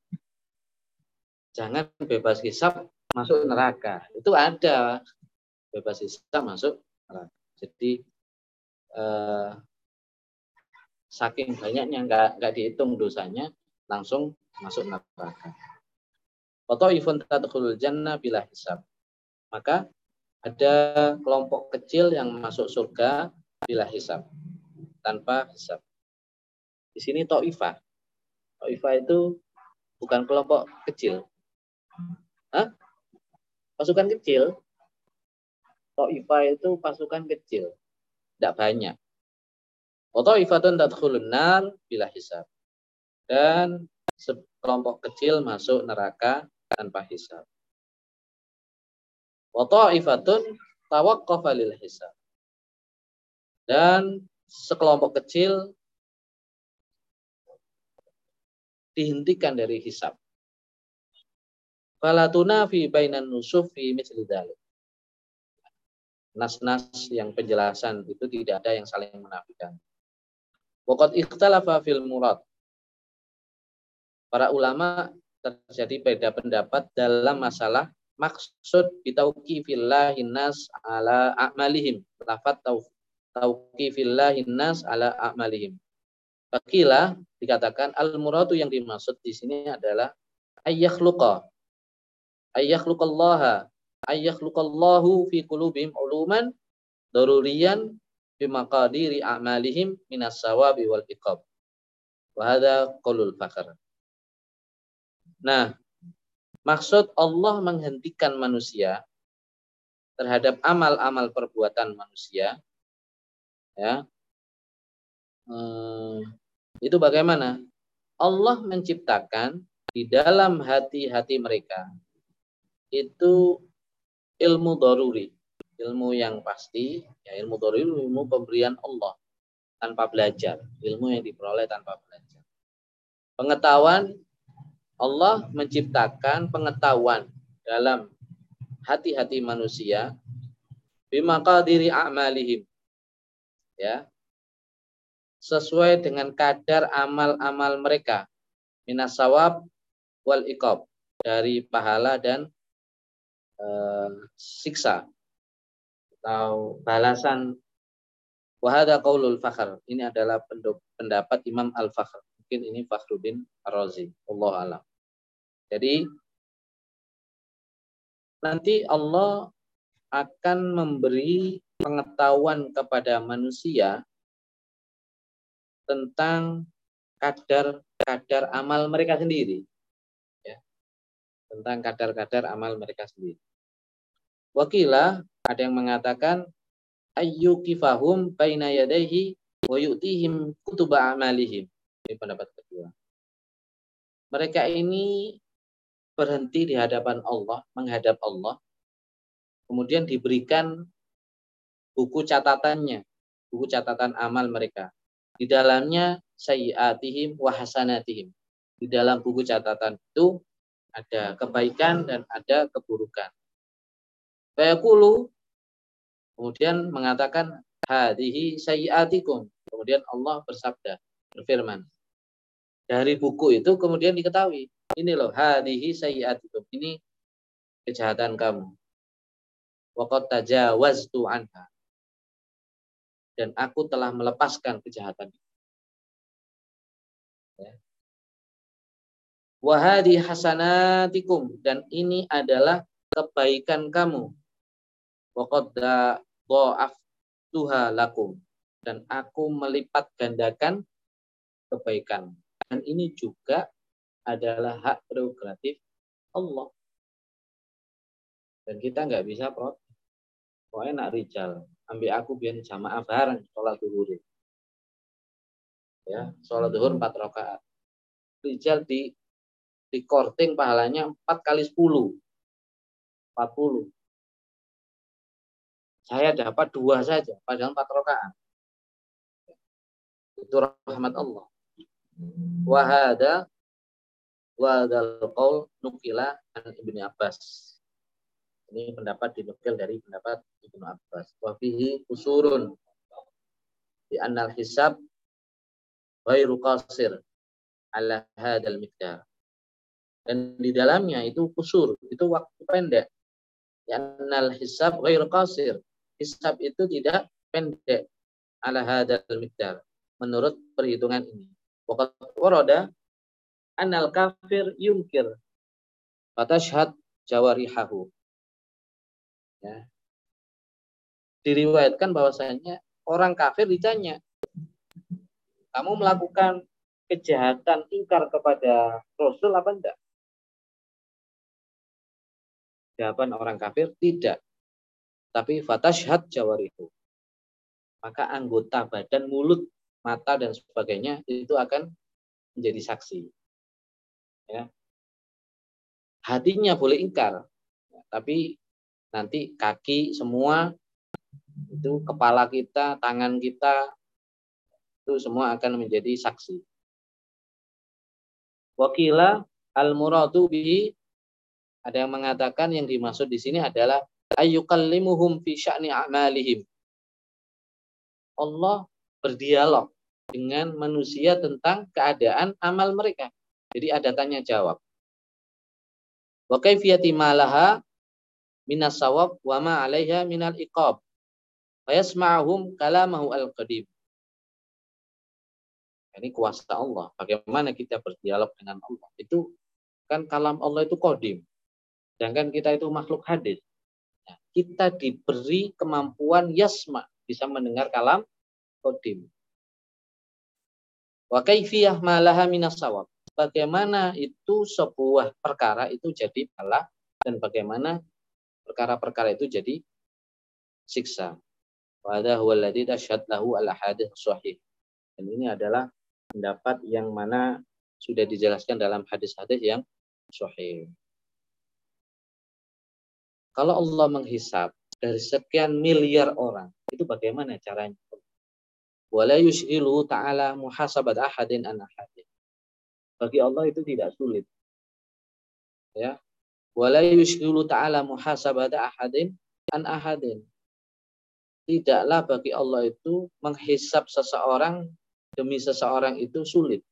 Jangan bebas hisab masuk neraka. Itu ada bebas hisab masuk neraka. Jadi eh, saking banyaknya nggak nggak dihitung dosanya langsung masuk neraka. Atau ifun tadkhulul jannah bila hisab. Maka ada kelompok kecil yang masuk surga bila hisab tanpa hisab. Di sini Taifah. Taifah itu bukan kelompok kecil. Pasukan kecil. Taifah itu pasukan kecil. Tidak banyak. Ta'ifatun tadkhulun nar bila hisab. Dan sekelompok kecil masuk neraka tanpa hisab. Wa ta'ifatun tawaqqafa lil hisab. Dan sekelompok kecil dihentikan dari hisab. Fala tunafi bainan nusuf fi misli Nas-nas yang penjelasan itu tidak ada yang saling menafikan. Waqad ikhtalafa fil murad. Para ulama terjadi beda pendapat dalam masalah maksud bitauqifillahin nas ala a'malihim. Lafat tauqifillahin nas ala a'malihim. Fakila dikatakan al muradu yang dimaksud di sini adalah ayyakhluqa ayyakhluqallaha ayyakhluqallahu fi qulubihim uluman daruriyan maqadiri a'malihim minas sawabi wal iqab. Wa hadha qaulul fakhr. Nah, maksud Allah menghentikan manusia terhadap amal-amal perbuatan manusia ya. Hmm, itu bagaimana? Allah menciptakan di dalam hati-hati mereka itu ilmu daruri, ilmu yang pasti, ya ilmu daruri ilmu pemberian Allah tanpa belajar, ilmu yang diperoleh tanpa belajar. Pengetahuan Allah menciptakan pengetahuan dalam hati-hati manusia diri a'malihim. Ya. Sesuai dengan kadar amal-amal mereka minasawab wal iqab dari pahala dan uh, siksa atau balasan. Wahada qaulul fakhr. Ini adalah pendapat Imam Al-Fakhr. Mungkin ini Fakhruddin Ar-Razi. Allah alam. Jadi nanti Allah akan memberi pengetahuan kepada manusia tentang kadar kadar amal mereka sendiri. Ya. Tentang kadar-kadar amal mereka sendiri Wakila ada yang mengatakan ayyukifahum baina yadayhi wa yu'tihim kutuba amalihim. Ini pendapat kedua. Mereka ini berhenti di hadapan Allah, menghadap Allah. Kemudian diberikan buku catatannya, buku catatan amal mereka. Di dalamnya sayyiatihim wa hasanatihim. Di dalam buku catatan itu ada kebaikan dan ada keburukan. Fayaqulu Kemudian mengatakan hadihi sayyatikum. Kemudian Allah bersabda, berfirman. Dari buku itu kemudian diketahui, ini loh hadihi sayyatikum. Ini kejahatan kamu. Waqad tajawaztu anha. Dan aku telah melepaskan kejahatan itu. Ya. Wahadi hasanatikum dan ini adalah kebaikan kamu. Waqad tuha lakum dan aku melipat gandakan kebaikan. Dan ini juga adalah hak prerogatif Allah. Dan kita nggak bisa protes. Pokoknya nak rijal, ambil aku biar jamaah bareng sholat duhur. Ya, sholat duhur empat rakaat. Rijal di di korting pahalanya empat kali sepuluh. Empat puluh. Saya dapat dua saja, padahal empat rakaat. Itu rahmat Allah. Wahada wadal qaul nukila an Ibnu Abbas. Ini pendapat dinukil dari pendapat Ibnu Abbas. Wa fihi usurun di annal hisab ghairu qasir ala hadal miqdar. Dan di dalamnya itu kusur, itu waktu pendek. Ya annal hisab ghairu qasir hisab itu tidak pendek ala hadal miqdar menurut perhitungan ini. Waqad warada anal kafir yunkir fatashhad jawarihahu. Ya. Diriwayatkan bahwasanya orang kafir ditanya, kamu melakukan kejahatan ingkar kepada Rasul apa enggak? Jawaban orang kafir tidak tapi fatashhad jawarihu. Maka anggota badan, mulut, mata dan sebagainya itu akan menjadi saksi. Ya. Hatinya boleh ingkar, tapi nanti kaki semua itu kepala kita, tangan kita itu semua akan menjadi saksi. Wakila al-muradu bihi ada yang mengatakan yang dimaksud di sini adalah ayyukallimuhum fi sya'ni a'malihim. Allah berdialog dengan manusia tentang keadaan amal mereka. Jadi ada tanya jawab. Wa kaifiyati malaha minas sawab wa ma 'alaiha minal iqab. Wa yasma'uhum kalamahu al-qadim. Ini kuasa Allah. Bagaimana kita berdialog dengan Allah. Itu kan kalam Allah itu kodim. Sedangkan kita itu makhluk hadis kita diberi kemampuan yasma, bisa mendengar kalam kodim. Wa kaifiyah malaha minas sawab. Bagaimana itu sebuah perkara itu jadi pahala dan bagaimana perkara-perkara itu jadi siksa. Wa hadha huwa alladhi tashhad lahu al. Dan ini adalah pendapat yang mana sudah dijelaskan dalam hadis-hadis yang sahih. Kalau Allah menghisap dari sekian miliar orang, itu bagaimana caranya? Wala yus'ilu ta'ala muhasabat ahadin an ahadin. Bagi Allah itu tidak sulit. Ya. Wala yus'ilu ta'ala muhasabat ahadin an ahadin. Tidaklah bagi Allah itu menghisap seseorang demi seseorang itu sulit.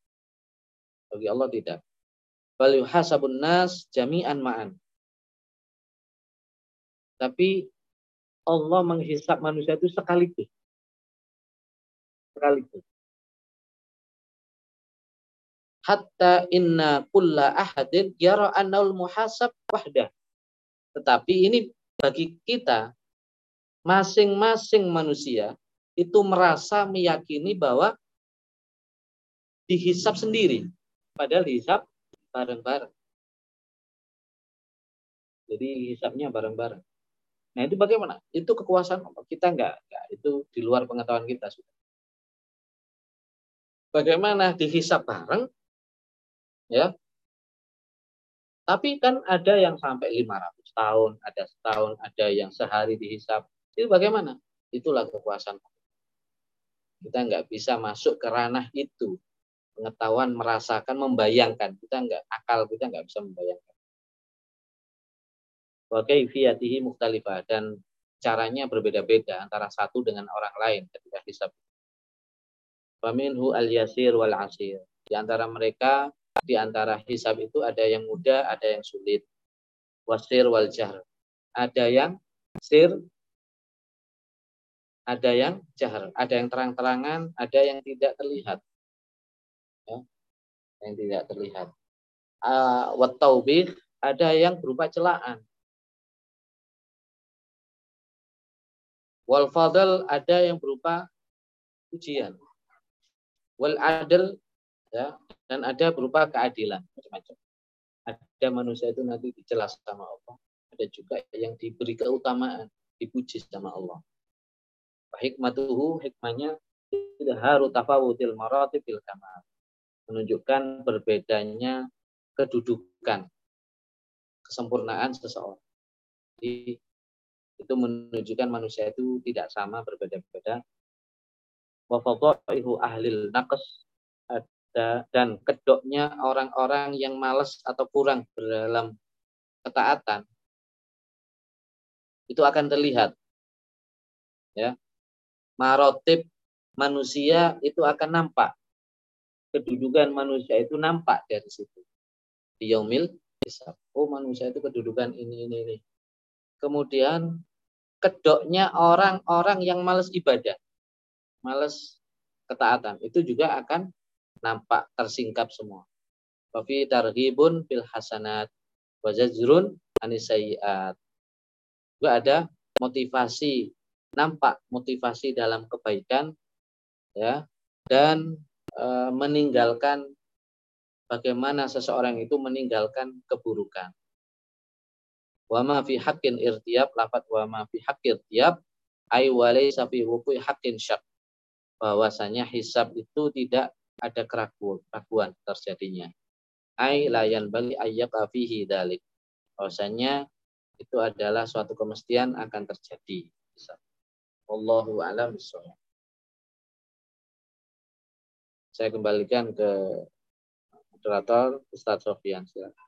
Bagi Allah tidak. Bal yuhasabun nas jami'an ma'an. Tapi Allah menghisap manusia itu sekaligus. Sekaligus. Hatta inna kulla ahadin yara annal muhasab wahdah. Tetapi ini bagi kita, masing-masing manusia itu merasa meyakini bahwa dihisap sendiri. Padahal dihisap bareng-bareng. Jadi hisapnya bareng-bareng. Nah itu bagaimana? Itu kekuasaan kita enggak, enggak itu di luar pengetahuan kita sudah. Bagaimana dihisap bareng? Ya. Tapi kan ada yang sampai 500 tahun, ada setahun, ada yang sehari dihisap. Itu bagaimana? Itulah kekuasaan. Kita enggak bisa masuk ke ranah itu. Pengetahuan, merasakan, membayangkan. Kita enggak, akal kita enggak bisa membayangkan wa kaifiyatihi mukhtalifah dan caranya berbeda-beda antara satu dengan orang lain ketika hisab. Faminhu al-yasir wal asir. Di antara mereka, di antara hisab itu ada yang mudah, ada yang sulit. Wasir wal jahr. Ada yang sir, ada yang jahr. Ada yang terang-terangan, ada yang tidak terlihat. Ya, yang tidak terlihat. Uh, ada yang berupa celaan. Wal fadl ada yang berupa ujian. Wal adl ya dan ada berupa keadilan macam-macam. Ada manusia itu nanti dijelas sama Allah. Ada juga yang diberi keutamaan, dipuji sama Allah. Hikmatuhu hikmahnya haru tafawutil maratibil kamal. Menunjukkan berbedanya kedudukan kesempurnaan seseorang. Jadi itu menunjukkan manusia itu tidak sama berbeda-beda. Wa fadaihu ahlil naqs ada dan kedoknya orang-orang yang malas atau kurang dalam ketaatan. Itu akan terlihat. Ya. Marotip manusia itu akan nampak. Kedudukan manusia itu nampak dari situ. Di yaumil oh manusia itu kedudukan ini ini ini. Kemudian kedoknya orang-orang yang males ibadah, males ketaatan, itu juga akan nampak tersingkap semua. Wafi targhibun bil hasanat wajazrun anisayiat. Juga ada motivasi, nampak motivasi dalam kebaikan ya dan e, meninggalkan bagaimana seseorang itu meninggalkan keburukan wa ma fi haqqin irtiyab lafat wa ma fi haqqin irtiyab ai walaysa fi wuqi haqqin syak bahwasanya hisab itu tidak ada keraguan, keraguan terjadinya. Ai layan bali ayyak fihi dalik bahwasanya itu adalah suatu kemestian akan terjadi. Allahu a'lam bishawab saya kembalikan ke moderator Ustaz Sofian silakan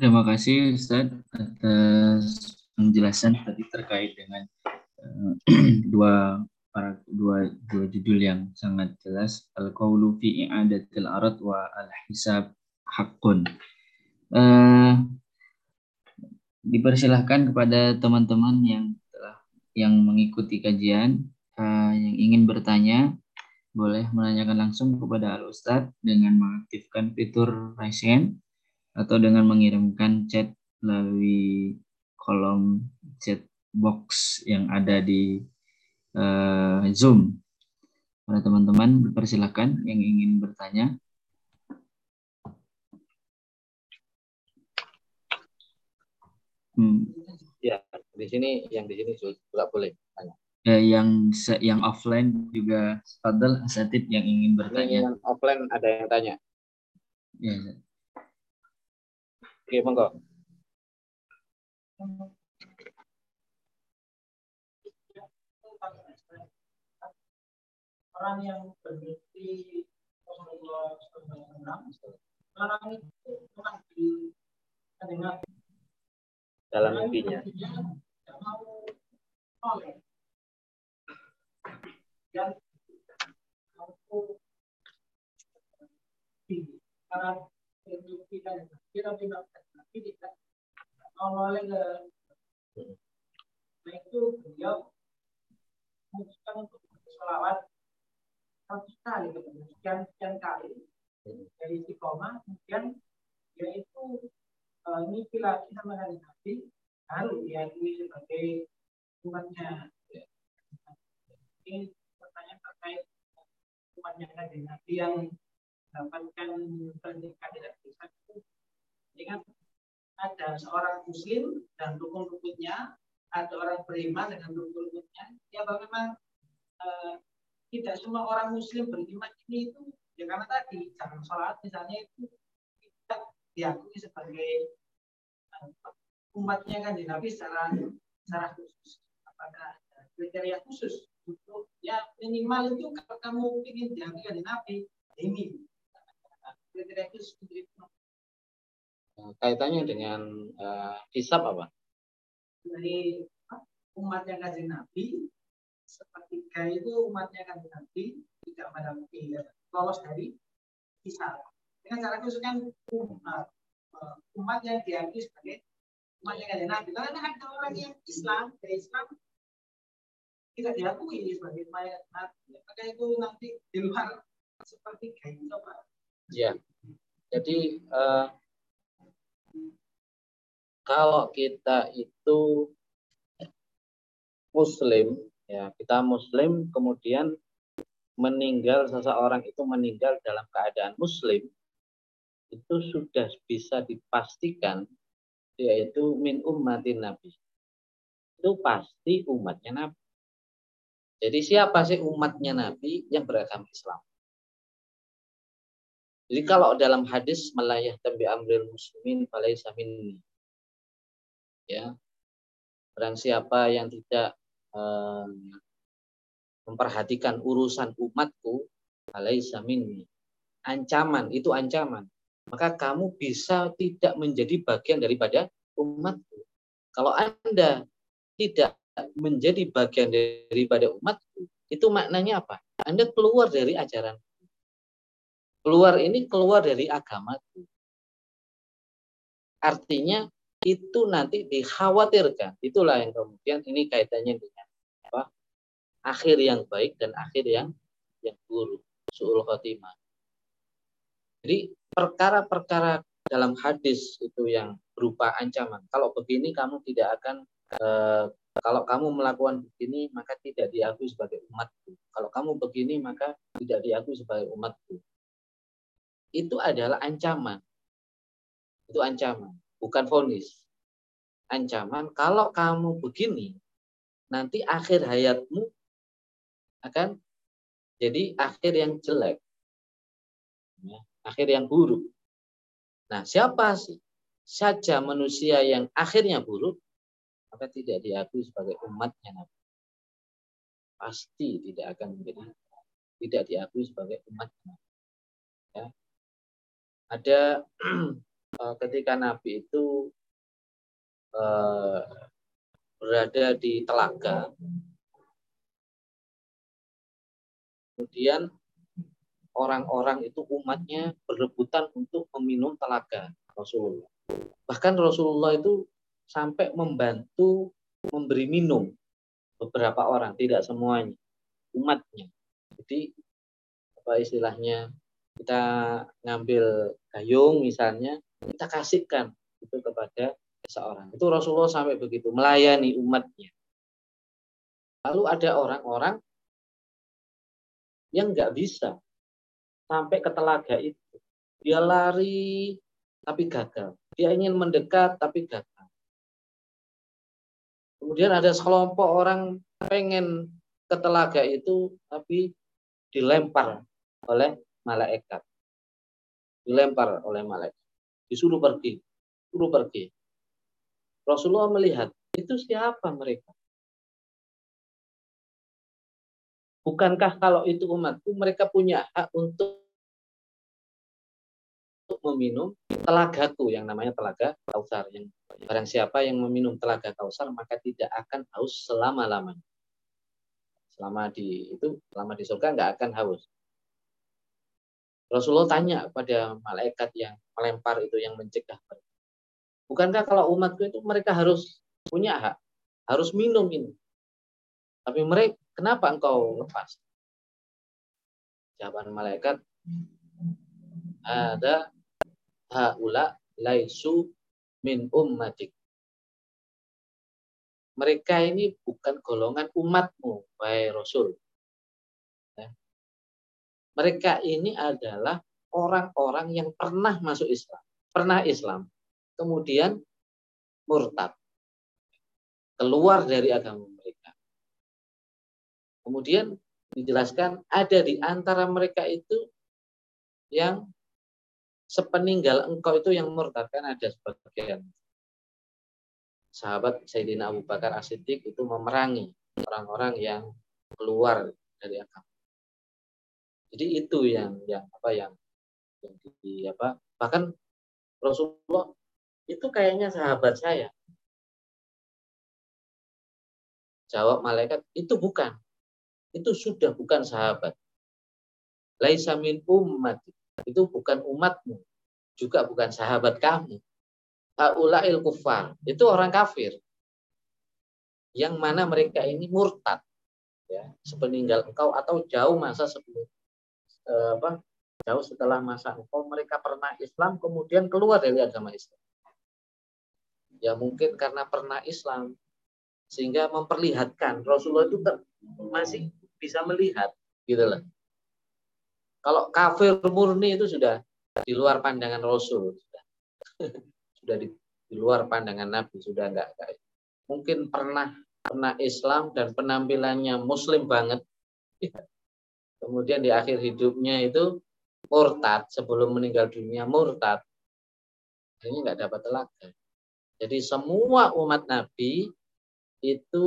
Terima kasih Ustaz atas penjelasan tadi terkait dengan uh, dua para dua dua judul yang sangat jelas al-qaulu fi i'adatil arad wa al-hisab haqqun. Uh, dipersilahkan kepada teman-teman yang telah yang mengikuti kajian uh, yang ingin bertanya boleh menanyakan langsung kepada Al Ustadz dengan mengaktifkan fitur raise hand atau dengan mengirimkan chat melalui kolom chat box yang ada di uh, Zoom. Para teman-teman persilakan yang ingin bertanya. Hmm. Ya, di sini yang di sini juga boleh tanya. Ya, yang yang offline juga Fadl Asatid yang ingin bertanya. Yang offline ada yang tanya. Ya, Oke, monggo. Orang yang SAW, orang itu memang di dalam mimpinya. Dan karena nah itu beliau memutuskan untuk kali sekian sekian kali dari kemudian yaitu sebagai umatnya ini pertanyaan terkait umatnya nabi yang mendapatkan tidak bisa itu. Ingat ada seorang muslim dan rukun-rukunnya ada orang beriman dengan rukun-rukunnya. Ya bagaimana uh, tidak semua orang muslim beriman ini itu ya karena tadi jangan sholat misalnya itu tidak diakui sebagai uh, umatnya kan di Nabi secara secara khusus. Apakah kriteria khusus untuk ya minimal itu kalau kamu ingin diakui di Nabi ini kriteria itu uh, kaitannya dengan uh, hisab apa? Dari umatnya kajian Nabi sepertiga itu umatnya kajian Nabi tidak pada mungkin lolos dari hisab. Dengan cara khusus kan uh, umat yang diakui sebagai umatnya kajian Nabi. Karena ada orang yang Islam dari Islam tidak diakui sebagai mayat nabi. Maka itu nanti di luar seperti gitu Pak. Ya. Jadi uh, kalau kita itu muslim ya kita muslim kemudian meninggal seseorang itu meninggal dalam keadaan muslim itu sudah bisa dipastikan yaitu min ummatin nabi itu pasti umatnya nabi jadi siapa sih umatnya Nabi yang beragama Islam? Jadi kalau dalam hadis melayah tambi amril muslimin falaisa minni. Ya. Barang siapa yang tidak eh, memperhatikan urusan umatku falaisa minni. Ancaman itu ancaman. Maka kamu bisa tidak menjadi bagian daripada umatku. Kalau Anda tidak menjadi bagian daripada umat itu maknanya apa? Anda keluar dari ajaran. Keluar ini keluar dari agama. Artinya itu nanti dikhawatirkan. Itulah yang kemudian ini kaitannya dengan apa? Akhir yang baik dan akhir yang yang buruk. Su'ul khotimah. Jadi perkara-perkara dalam hadis itu yang berupa ancaman. Kalau begini kamu tidak akan eh, kalau kamu melakukan begini, maka tidak diakui sebagai umatku. Kalau kamu begini, maka tidak diakui sebagai umatku. Itu adalah ancaman. Itu ancaman, bukan vonis. Ancaman, kalau kamu begini, nanti akhir hayatmu akan jadi akhir yang jelek. Ya, akhir yang buruk. Nah, siapa sih saja manusia yang akhirnya buruk, maka tidak diakui sebagai umatnya Nabi. Pasti tidak akan menjadi tidak diakui sebagai umatnya. Ya. Ada eh, ketika Nabi itu uh, berada di telaga, kemudian orang-orang itu umatnya berebutan untuk meminum telaga Rasulullah. Bahkan Rasulullah itu sampai membantu memberi minum beberapa orang, tidak semuanya, umatnya. Jadi apa istilahnya kita ngambil gayung misalnya, kita kasihkan itu kepada seseorang. Itu Rasulullah sampai begitu melayani umatnya. Lalu ada orang-orang yang nggak bisa sampai ke telaga itu. Dia lari tapi gagal. Dia ingin mendekat tapi gagal. Kemudian ada sekelompok orang pengen ke telaga itu tapi dilempar oleh malaikat. Dilempar oleh malaikat. Disuruh pergi. Suruh pergi. Rasulullah melihat, itu siapa mereka? Bukankah kalau itu umatku mereka punya hak untuk meminum telagaku yang namanya telaga kausar yang barang siapa yang meminum telaga kausar maka tidak akan haus selama-lamanya selama di itu selama di surga nggak akan haus Rasulullah tanya pada malaikat yang melempar itu yang mencegah bukankah kalau umatku itu mereka harus punya hak harus minum ini tapi mereka kenapa engkau lepas jawaban malaikat ada haula laisu min ummatik. Mereka ini bukan golongan umatmu, wahai Rasul. Mereka ini adalah orang-orang yang pernah masuk Islam, pernah Islam, kemudian murtad, keluar dari agama mereka. Kemudian dijelaskan ada di antara mereka itu yang sepeninggal engkau itu yang murtad kan ada sebagian sahabat Sayyidina Abu Bakar As-Siddiq itu memerangi orang-orang yang keluar dari agama. Jadi itu yang yang apa yang yang di apa bahkan Rasulullah itu kayaknya sahabat saya. Jawab malaikat, itu bukan. Itu sudah bukan sahabat. Laisa min umat. Itu bukan umatmu. Juga bukan sahabat kamu. Haula'il kufar. Itu orang kafir. Yang mana mereka ini murtad. Ya, sepeninggal engkau atau jauh masa sebelum eh, apa jauh setelah masa engkau mereka pernah Islam kemudian keluar dari agama Islam ya mungkin karena pernah Islam sehingga memperlihatkan Rasulullah itu masih bisa melihat gitu loh. Kalau kafir murni itu sudah di luar pandangan Rasul sudah sudah di, di luar pandangan Nabi sudah enggak kayak mungkin pernah pernah Islam dan penampilannya Muslim banget. kemudian di akhir hidupnya itu murtad sebelum meninggal dunia murtad ini nggak dapat telaga jadi semua umat Nabi itu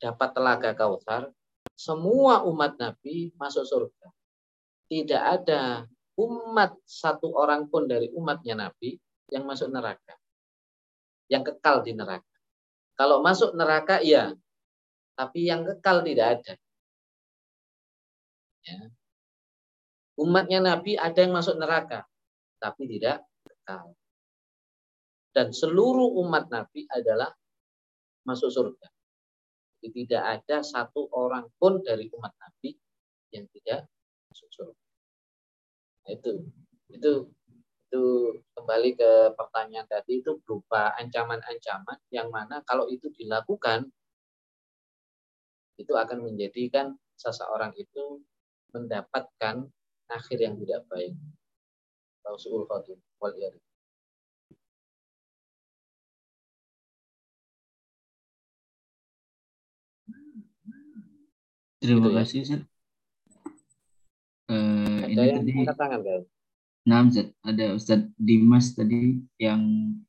dapat telaga kautsar, semua umat Nabi masuk surga. Tidak ada umat satu orang pun dari umatnya Nabi yang masuk neraka. Yang kekal di neraka. Kalau masuk neraka iya, tapi yang kekal tidak ada. Ya. Umatnya Nabi ada yang masuk neraka, tapi tidak kekal. Dan seluruh umat Nabi adalah masuk surga. Jadi tidak ada satu orang pun dari umat Nabi yang tidak masuk surga. Nah, itu itu itu kembali ke pertanyaan tadi itu berupa ancaman-ancaman yang mana kalau itu dilakukan itu akan menjadikan seseorang itu mendapatkan akhir yang tidak baik. Tausul khatim wal Terima gitu ya. kasih, Zat. Uh, ada ini yang tadi, tangan, kan? Nah. Ada Ustadz Dimas tadi yang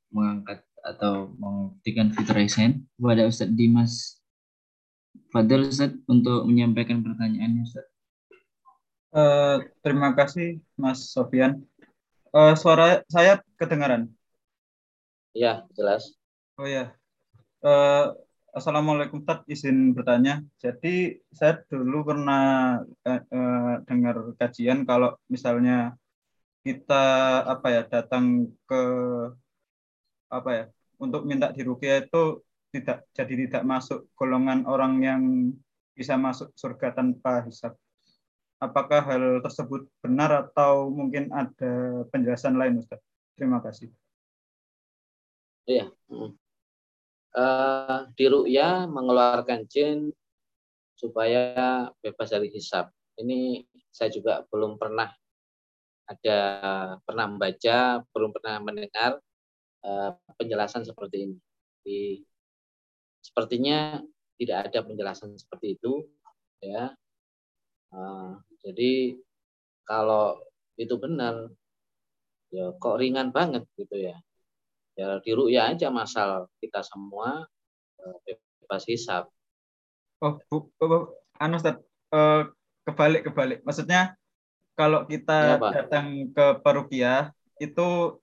mengangkat atau mengetikkan fitur hand. Kepada Ustadz Dimas Fadil Ustaz untuk menyampaikan pertanyaannya Ustaz. Uh, terima kasih Mas Sofian. Uh, suara saya kedengaran? Iya, jelas. Oh ya. Uh, Assalamualaikum Tad, izin bertanya. Jadi saya dulu pernah eh, eh, dengar kajian kalau misalnya kita apa ya datang ke apa ya untuk minta dirukia itu tidak jadi tidak masuk golongan orang yang bisa masuk surga tanpa hisab. Apakah hal tersebut benar atau mungkin ada penjelasan lain Ustaz? Terima kasih. Iya uh, di ru'ya mengeluarkan jin supaya bebas dari hisap. Ini saya juga belum pernah ada pernah membaca, belum pernah mendengar uh, penjelasan seperti ini. Di, sepertinya tidak ada penjelasan seperti itu, ya. Uh, jadi kalau itu benar, ya kok ringan banget gitu ya ya di ruya aja masal kita semua eh, bebas hisap. Oh, bu, bu, bu anu Ustaz, uh, kebalik kebalik. Maksudnya kalau kita ya, datang ke perukia itu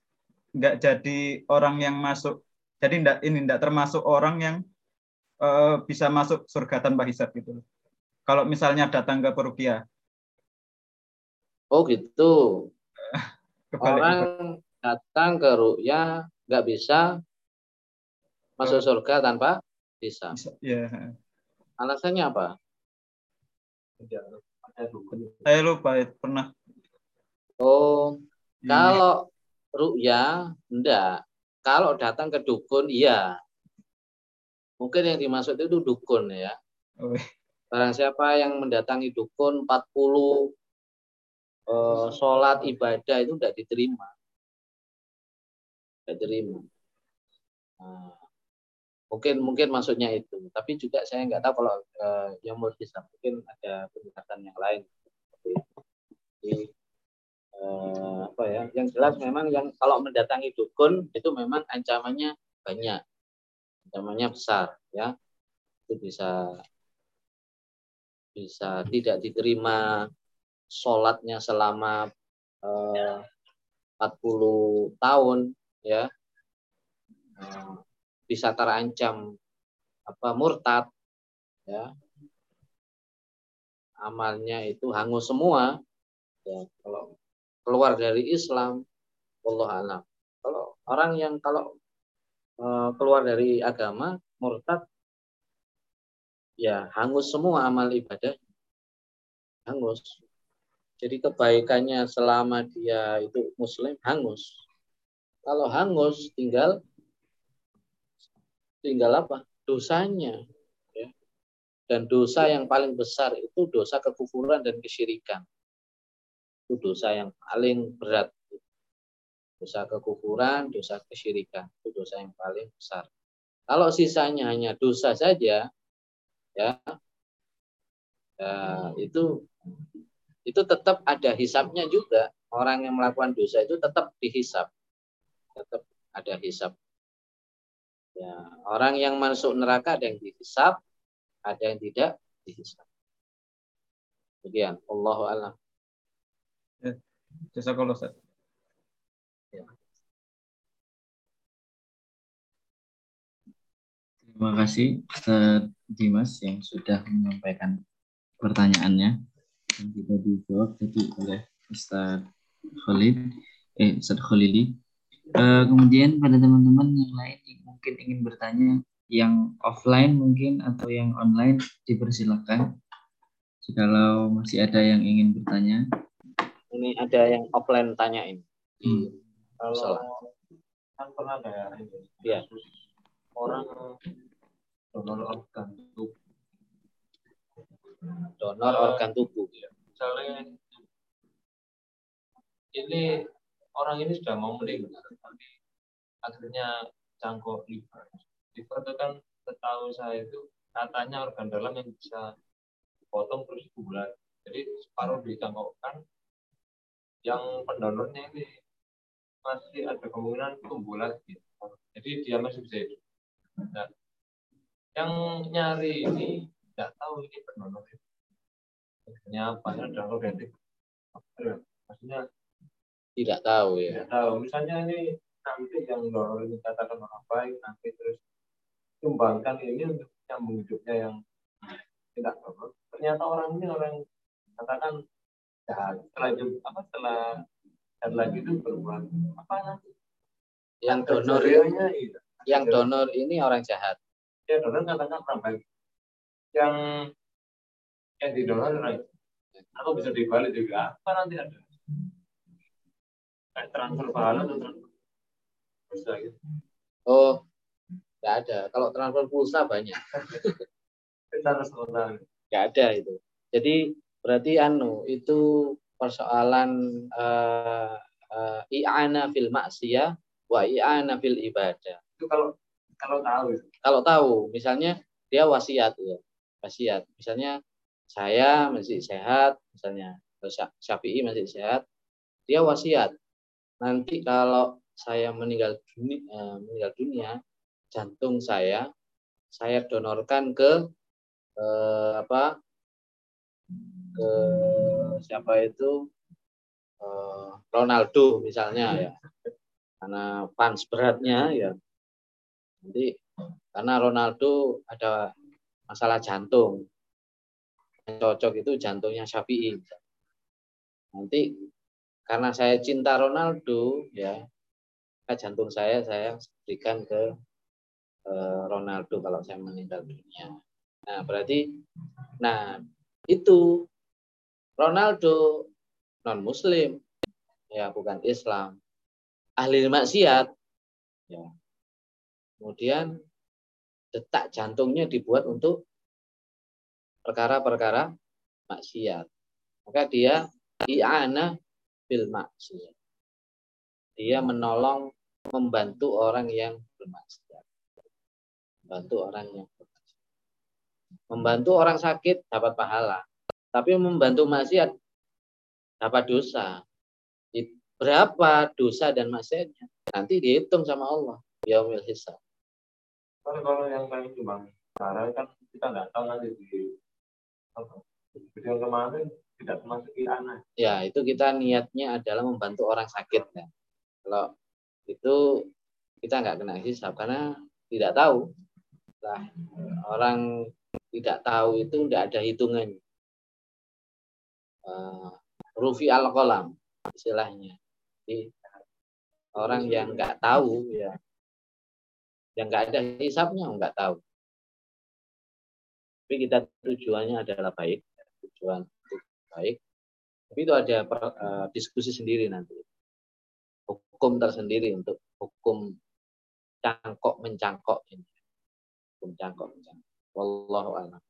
nggak jadi orang yang masuk. Jadi enggak ini enggak termasuk orang yang uh, bisa masuk surga tanpa hisap gitu. Kalau misalnya datang ke perukia. Oh gitu. Kebalik, orang datang ke ruya nggak bisa masuk surga tanpa bisa. Ya. Alasannya apa? Saya lupa pernah. Oh, hmm. kalau ruya enggak. Kalau datang ke dukun iya. Mungkin yang dimaksud itu dukun ya. Oh. Barang siapa yang mendatangi dukun 40 eh, sholat ibadah itu tidak diterima tidak terima. Nah, mungkin mungkin maksudnya itu. Tapi juga saya nggak tahu kalau uh, yang mau bisa mungkin ada pendekatan yang lain. Jadi, uh, apa ya? Yang jelas memang yang kalau mendatangi dukun itu memang ancamannya banyak, ancamannya besar, ya. Itu bisa bisa tidak diterima sholatnya selama eh, uh, 40 tahun ya. Eh, bisa terancam apa murtad ya. Amalnya itu hangus semua ya. Kalau keluar dari Islam Allah alam. Kalau orang yang kalau uh, keluar dari agama murtad ya hangus semua amal ibadah. Hangus. Jadi kebaikannya selama dia itu muslim hangus. Kalau hangus tinggal tinggal apa? Dosanya ya. dan dosa yang paling besar itu dosa kekufuran dan kesyirikan. Itu dosa yang paling berat. Dosa kekufuran dosa kesyirikan itu dosa yang paling besar. Kalau sisanya hanya dosa saja ya, ya itu itu tetap ada hisapnya juga. Orang yang melakukan dosa itu tetap dihisap. Tetap ada hisap. Ya, orang yang masuk neraka ada yang dihisap, ada yang tidak dihisap. Kemudian Allah alam. Ya, jasa kalau Ya. Terima kasih Ustaz Dimas yang sudah menyampaikan pertanyaannya yang kita dijawab tadi oleh Ustaz Khalid eh Ustaz Khalili. Uh, kemudian pada teman-teman yang lain yang mungkin ingin bertanya yang offline mungkin atau yang online dipersilakan. Jikalau masih ada yang ingin bertanya. Ini ada yang offline tanyain. Hmm. Kalau kan pernah ada ya, ya. orang donor organ tubuh. Donor organ tubuh. Misalnya ini orang ini sudah mau meninggal tapi akhirnya cangkok liver. Liver itu kan setahu saya itu katanya organ dalam yang bisa dipotong terus bulat. Jadi separuh dicangkokkan. Yang pendonornya ini masih ada kemungkinan tumbuh lagi. Jadi dia masih bisa hidup. Nah, yang nyari ini tidak tahu ini pendonor itu apa ya donor maksudnya tidak tahu ya. Tidak tahu. Misalnya ini nanti yang donor ini katakan orang baik, nanti terus kembangkan ini untuk nyambung hidupnya yang tidak donor. Ternyata orang ini orang katakan jahat. Setelah itu apa setelah dan lagi itu berbuat apa nanti? Yang donor yang donor ini orang jahat. Ya donor katakan orang baik. Yang yang didonor orang atau bisa dibalik juga apa nanti ada kayak transfer pahala atau transfer pulsa gitu? Oh, nggak ada. Kalau transfer pulsa banyak. nggak ada itu. Jadi berarti anu itu persoalan uh, uh, i'ana fil maksiyah wa i'ana fil ibadah. Itu kalau kalau tahu. Kalau tahu, misalnya dia wasiat ya, wasiat. Misalnya saya masih sehat, misalnya. Syafi'i masih sehat, dia wasiat. Nanti kalau saya meninggal dunia, eh, meninggal dunia jantung saya saya donorkan ke eh, apa ke siapa itu eh, Ronaldo misalnya ya. Karena fans beratnya ya nanti karena Ronaldo ada masalah jantung yang cocok itu jantungnya Syafi'i nanti karena saya cinta Ronaldo ya jantung saya saya berikan ke eh, Ronaldo kalau saya meninggal dunia. Nah, berarti nah itu Ronaldo non muslim ya bukan Islam. Ahli maksiat ya. Kemudian detak jantungnya dibuat untuk perkara-perkara maksiat. Maka dia i'ana bil maksiat. Dia menolong membantu orang yang bermaksiat. Membantu orang yang bermaksiat. Membantu orang sakit dapat pahala. Tapi membantu maksiat dapat dosa. Berapa dosa dan maksiatnya? Nanti dihitung sama Allah. Yaumil hisab. Kalau kalau yang paling cuma cara kan kita nggak tahu nanti di apa video kemarin tidak memasuki anak. Ya, itu kita niatnya adalah membantu orang sakit ya. Kalau itu kita nggak kena hisab karena tidak tahu. Nah, orang tidak tahu itu tidak ada hitungannya. Uh, rufi al kolam istilahnya. Jadi, orang yang nggak tahu ya, yang nggak ada hisapnya nggak tahu. Tapi kita tujuannya adalah baik, tujuan baik. Tapi itu ada per, uh, diskusi sendiri nanti, hukum tersendiri untuk hukum cangkok mencangkok ini. Hukum cangkok mencangkok. Wallahu a'lam.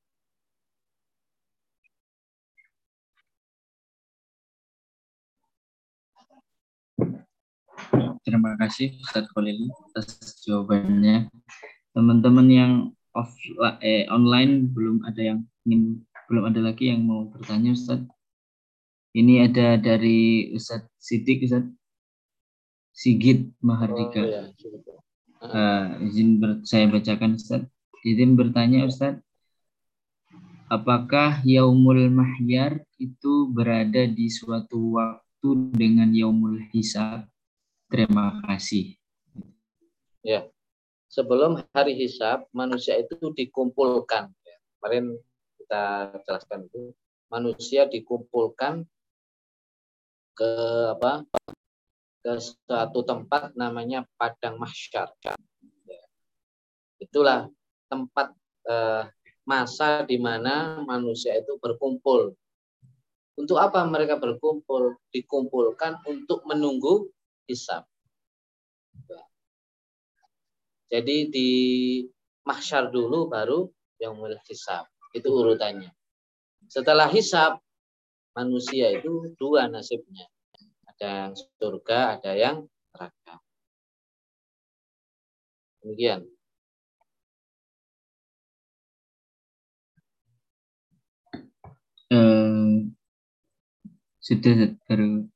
Terima kasih Ustaz Khalili atas jawabannya. Teman-teman yang off eh, online belum ada yang ingin belum ada lagi yang mau bertanya Ustaz. Ini ada dari Ustaz Sidik Ustaz Sigit Mahardika. Oh, iya. Uh, izin ber, saya bacakan Ustaz. Izin bertanya Ustaz, apakah yaumul mahyar itu berada di suatu waktu dengan yaumul hisab? Terima kasih. Ya, sebelum hari hisab manusia itu dikumpulkan. Ya, kemarin kita jelaskan itu manusia dikumpulkan ke apa ke suatu tempat namanya padang mahsyar. Itulah tempat eh, masa di mana manusia itu berkumpul. Untuk apa mereka berkumpul? Dikumpulkan untuk menunggu hisab. Jadi di mahsyar dulu baru yang mulai hisab. Itu urutannya. Setelah hisab, manusia itu dua nasibnya ada yang surga, ada yang neraka. Demikian. Uh, sudah baru.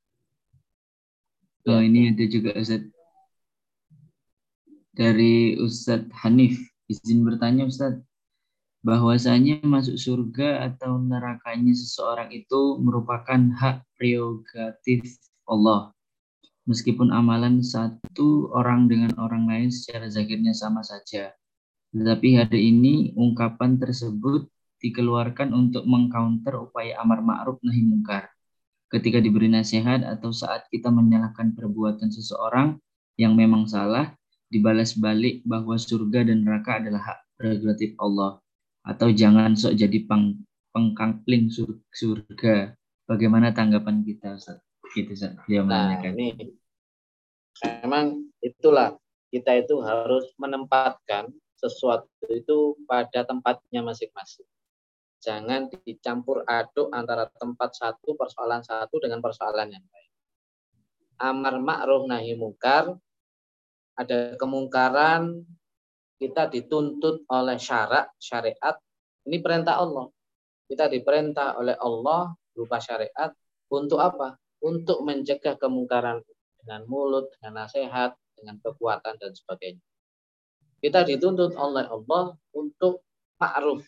Oh, ini ada juga Ustaz dari Ustadz Hanif. Izin bertanya Ustadz, bahwasanya masuk surga atau nerakanya seseorang itu merupakan hak prerogatif Allah. Meskipun amalan satu orang dengan orang lain secara zahirnya sama saja. Tetapi hari ini ungkapan tersebut dikeluarkan untuk mengcounter upaya amar ma'ruf nahi mungkar. Ketika diberi nasihat atau saat kita menyalahkan perbuatan seseorang yang memang salah, dibalas balik bahwa surga dan neraka adalah hak prerogatif Allah. Atau jangan sok jadi peng, pengkangling surga. Bagaimana tanggapan kita Ustaz? gitu dia nah, ini memang itulah kita itu harus menempatkan sesuatu itu pada tempatnya masing-masing. Jangan dicampur aduk antara tempat satu persoalan satu dengan persoalan yang lain. Amar ma'ruf nahi mungkar ada kemungkaran kita dituntut oleh syarat syariat ini perintah Allah. Kita diperintah oleh Allah berupa syariat untuk apa? untuk mencegah kemungkaran dengan mulut, dengan nasihat, dengan kekuatan dan sebagainya. Kita dituntut oleh Allah untuk ma'ruf,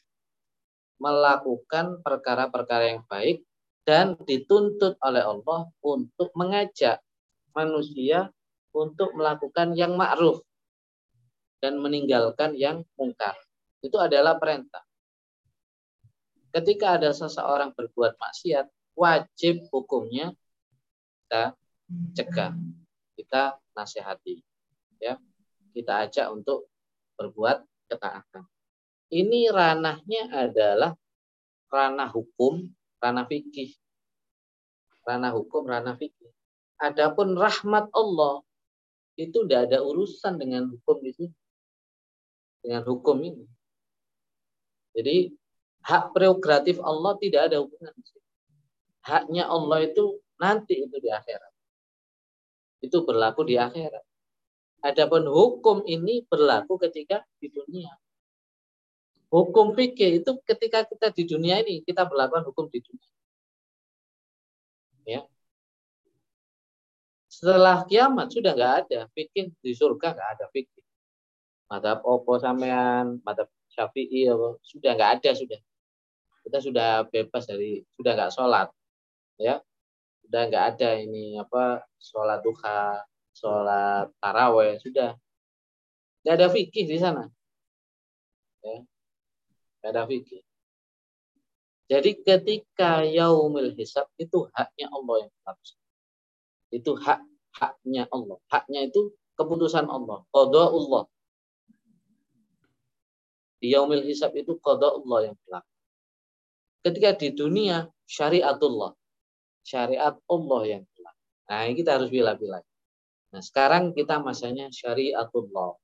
melakukan perkara-perkara yang baik dan dituntut oleh Allah untuk mengajak manusia untuk melakukan yang ma'ruf dan meninggalkan yang mungkar. Itu adalah perintah. Ketika ada seseorang berbuat maksiat, wajib hukumnya kita cegah, kita nasihati, ya, kita ajak untuk berbuat ketaatan. Ini ranahnya adalah ranah hukum, ranah fikih, ranah hukum, ranah fikih. Adapun rahmat Allah itu tidak ada urusan dengan hukum di sini, dengan hukum ini. Jadi hak prerogatif Allah tidak ada hubungan. Haknya Allah itu Nanti itu di akhirat. Itu berlaku di akhirat. Adapun hukum ini berlaku ketika di dunia. Hukum fikih itu ketika kita di dunia ini kita berlakukan hukum di dunia. Ya. Setelah kiamat sudah nggak ada fikih di surga nggak ada fikih. Mata opo sampean, mata syafi'i sudah nggak ada sudah. Kita sudah bebas dari sudah nggak sholat, ya udah nggak ada ini apa sholat duha sholat taraweh sudah Tidak ada fikih di sana. Ya. Tidak ada fikih. Jadi ketika yaumil hisab itu haknya Allah yang harus. Itu hak haknya Allah. Haknya itu keputusan Allah. Qadha Allah. Di yaumil hisab itu qadha Allah yang berlaku. Ketika di dunia syariatullah. Syariat Allah yang berlaku. Nah, kita harus bila-bila. Nah, sekarang kita masanya syariatullah.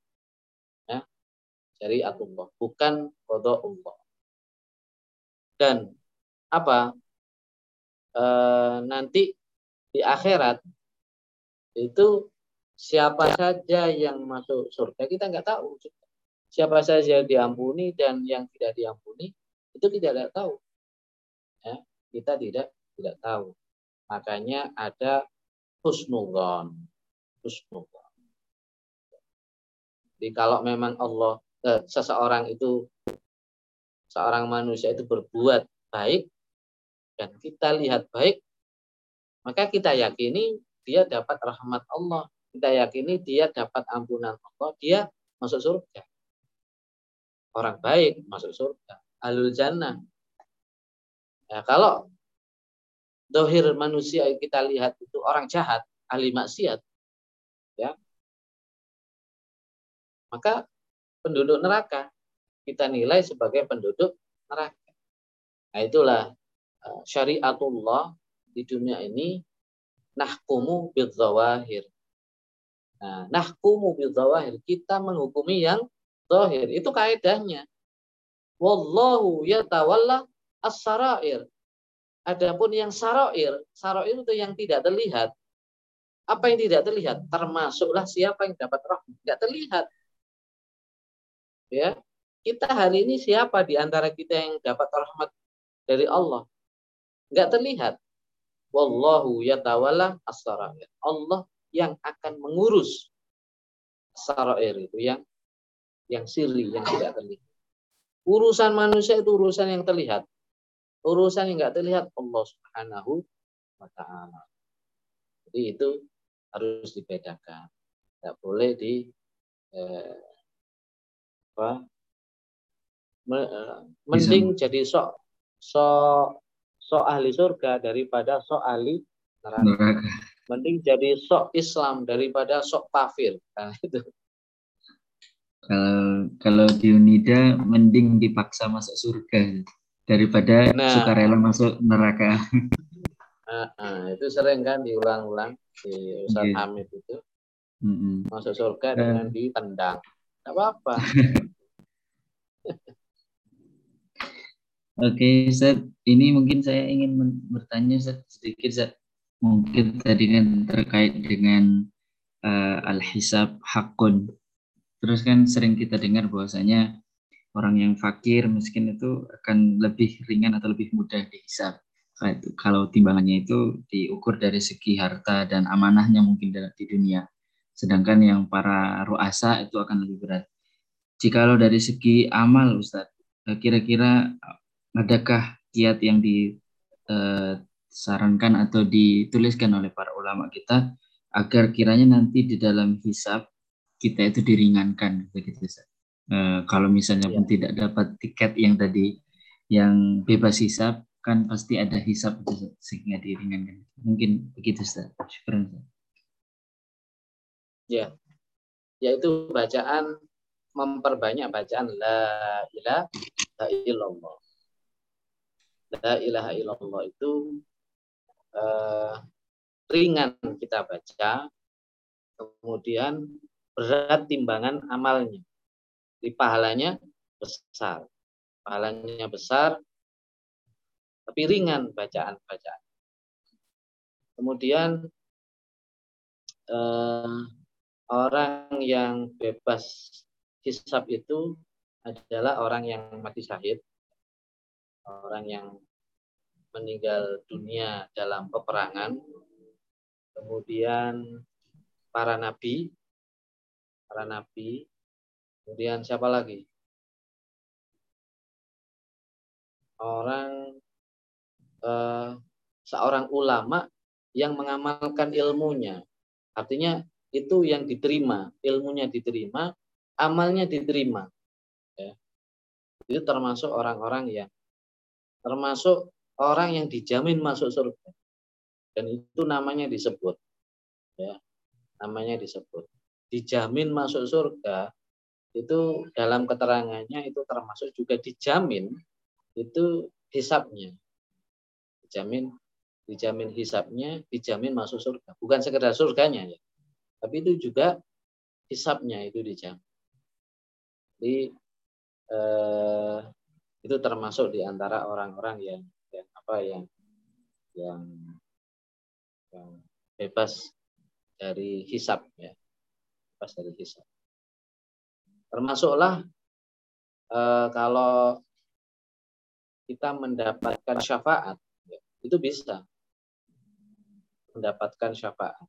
Ya. Syariatullah, bukan Allah. Dan apa? E, nanti di akhirat itu siapa saja yang masuk surga kita nggak tahu siapa saja yang diampuni dan yang tidak diampuni itu tidak tahu ya kita tidak tidak tahu makanya ada husnudzon husnudzon jadi kalau memang Allah seseorang itu seorang manusia itu berbuat baik dan kita lihat baik maka kita yakini dia dapat rahmat Allah. Kita yakini dia dapat ampunan Allah, dia masuk surga. Orang baik masuk surga. Alul jannah. Ya, kalau dohir manusia kita lihat itu orang jahat, ahli maksiat, ya, maka penduduk neraka kita nilai sebagai penduduk neraka. Nah itulah eh, syariatullah di dunia ini nahkumu bidzawahir. Nah, nahkumu bidzawahir. Kita menghukumi yang zahir. Itu kaidahnya. Wallahu yatawalla as-sarair. Adapun yang sarair, sarair itu yang tidak terlihat. Apa yang tidak terlihat? Termasuklah siapa yang dapat rahmat. Tidak terlihat. Ya, kita hari ini siapa di antara kita yang dapat rahmat dari Allah? Enggak terlihat. Wallahu yatawalla. Allah yang akan mengurus sarair itu yang yang sirri, yang tidak terlihat. Urusan manusia itu urusan yang terlihat. Urusan yang tidak terlihat Allah Subhanahu wa taala. Jadi itu harus dibedakan. Tidak boleh di eh, apa? Eh, mending jadi sok sok sok ahli surga daripada sok ahli neraka. Mending jadi sok Islam daripada sok kafir. Nah, itu. Kalau kalau di Unida mending dipaksa masuk surga daripada nah, sukarela masuk neraka. Nah, nah, itu sering kan diulang-ulang di Ustaz yeah. Hamid itu. Mm -hmm. Masuk surga dengan ditendang. Tidak apa-apa. Oke, Ustaz. Ini mungkin saya ingin bertanya sedikit. Mungkin tadi kan terkait dengan uh, al-hisab hakun. Terus kan sering kita dengar bahwasanya orang yang fakir, miskin itu akan lebih ringan atau lebih mudah dihisab. Kalau timbangannya itu diukur dari segi harta dan amanahnya mungkin di dunia. Sedangkan yang para ruasa itu akan lebih berat. Jikalau dari segi amal Ustaz, kira-kira adakah kiat yang disarankan eh, atau dituliskan oleh para ulama kita agar kiranya nanti di dalam hisab kita itu diringankan begitu uh, kalau misalnya pun ya. tidak dapat tiket yang tadi yang bebas hisab kan pasti ada hisab itu sehingga diringankan mungkin begitu Ustaz. Syukur, Ya. Yaitu bacaan memperbanyak bacaan la ilaha illallah la ilaha illallah itu uh, ringan kita baca, kemudian berat timbangan amalnya. Di pahalanya besar. Pahalanya besar, tapi ringan bacaan-bacaan. Kemudian eh, orang yang bebas hisab itu adalah orang yang mati syahid orang yang meninggal dunia dalam peperangan, kemudian para nabi, para nabi, kemudian siapa lagi? Orang eh, seorang ulama yang mengamalkan ilmunya, artinya itu yang diterima, ilmunya diterima, amalnya diterima. Ya. Itu termasuk orang-orang yang termasuk orang yang dijamin masuk surga. Dan itu namanya disebut. Ya, namanya disebut. Dijamin masuk surga itu dalam keterangannya itu termasuk juga dijamin itu hisapnya. Dijamin dijamin hisapnya, dijamin masuk surga. Bukan sekedar surganya ya. Tapi itu juga hisapnya itu dijamin. Jadi eh, itu termasuk di antara orang-orang yang yang apa yang yang yang bebas dari hisap ya. Bebas dari hisap. Termasuklah eh, kalau kita mendapatkan syafaat ya, itu bisa mendapatkan syafaat.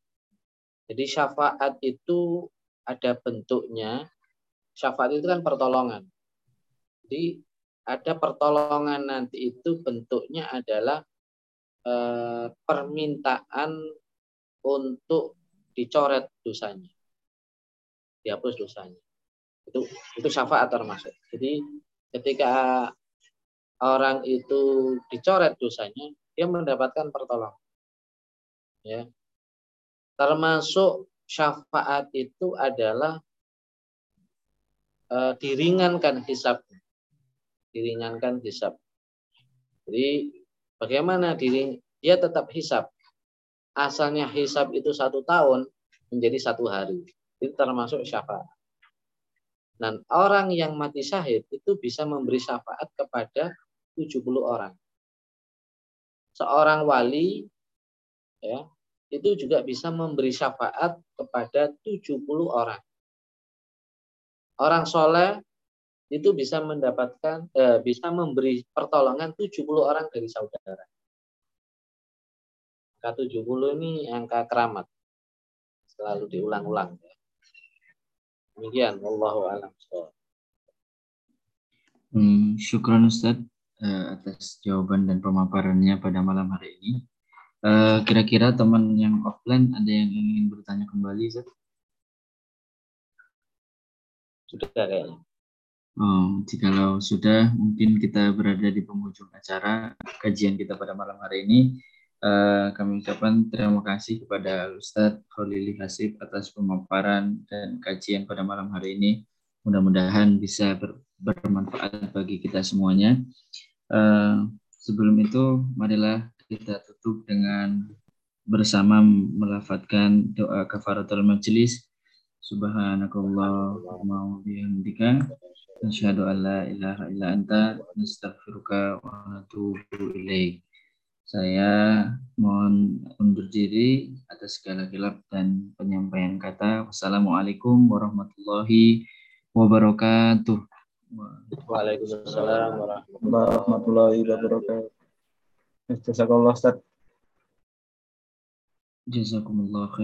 Jadi syafaat itu ada bentuknya. Syafaat itu kan pertolongan. Jadi ada pertolongan nanti itu bentuknya adalah e, permintaan untuk dicoret dosanya. Dihapus dosanya. Itu itu syafaat termasuk. Jadi ketika orang itu dicoret dosanya, dia mendapatkan pertolongan ya termasuk syafaat itu adalah uh, diringankan hisab diringankan hisab. Jadi bagaimana diri? Dia tetap hisab. Asalnya hisab itu satu tahun menjadi satu hari. Itu termasuk syafaat. Dan orang yang mati syahid itu bisa memberi syafaat kepada 70 orang. Seorang wali ya itu juga bisa memberi syafaat kepada 70 orang. Orang soleh itu bisa mendapatkan eh, bisa memberi pertolongan 70 orang dari saudara. Angka 70 ini angka keramat. Selalu diulang-ulang. Demikian, wallahu a'lam. Hmm, syukran Ustaz eh, atas jawaban dan pemaparannya pada malam hari ini. Eh, kira-kira teman yang offline ada yang ingin bertanya kembali, Zat? Sudah kayaknya. Oh, jikalau sudah, mungkin kita berada di penghujung acara kajian kita pada malam hari ini. Uh, kami ucapkan terima kasih kepada Ustadz Khalili Hasib atas pemaparan dan kajian pada malam hari ini. Mudah-mudahan bisa ber, bermanfaat bagi kita semuanya. Uh, sebelum itu, marilah kita tutup dengan bersama melafatkan doa kafaratul majlis subhanakallahumma wa bihamdika asyhadu an la ilaha illa anta nastaghfiruka wa natubu ilaik saya mohon undur diri atas segala gelap dan penyampaian kata. Wassalamualaikum warahmatullahi wabarakatuh. Waalaikumsalam warahmatullahi wabarakatuh. Jazakallah Ustaz. Jazakumullah khair.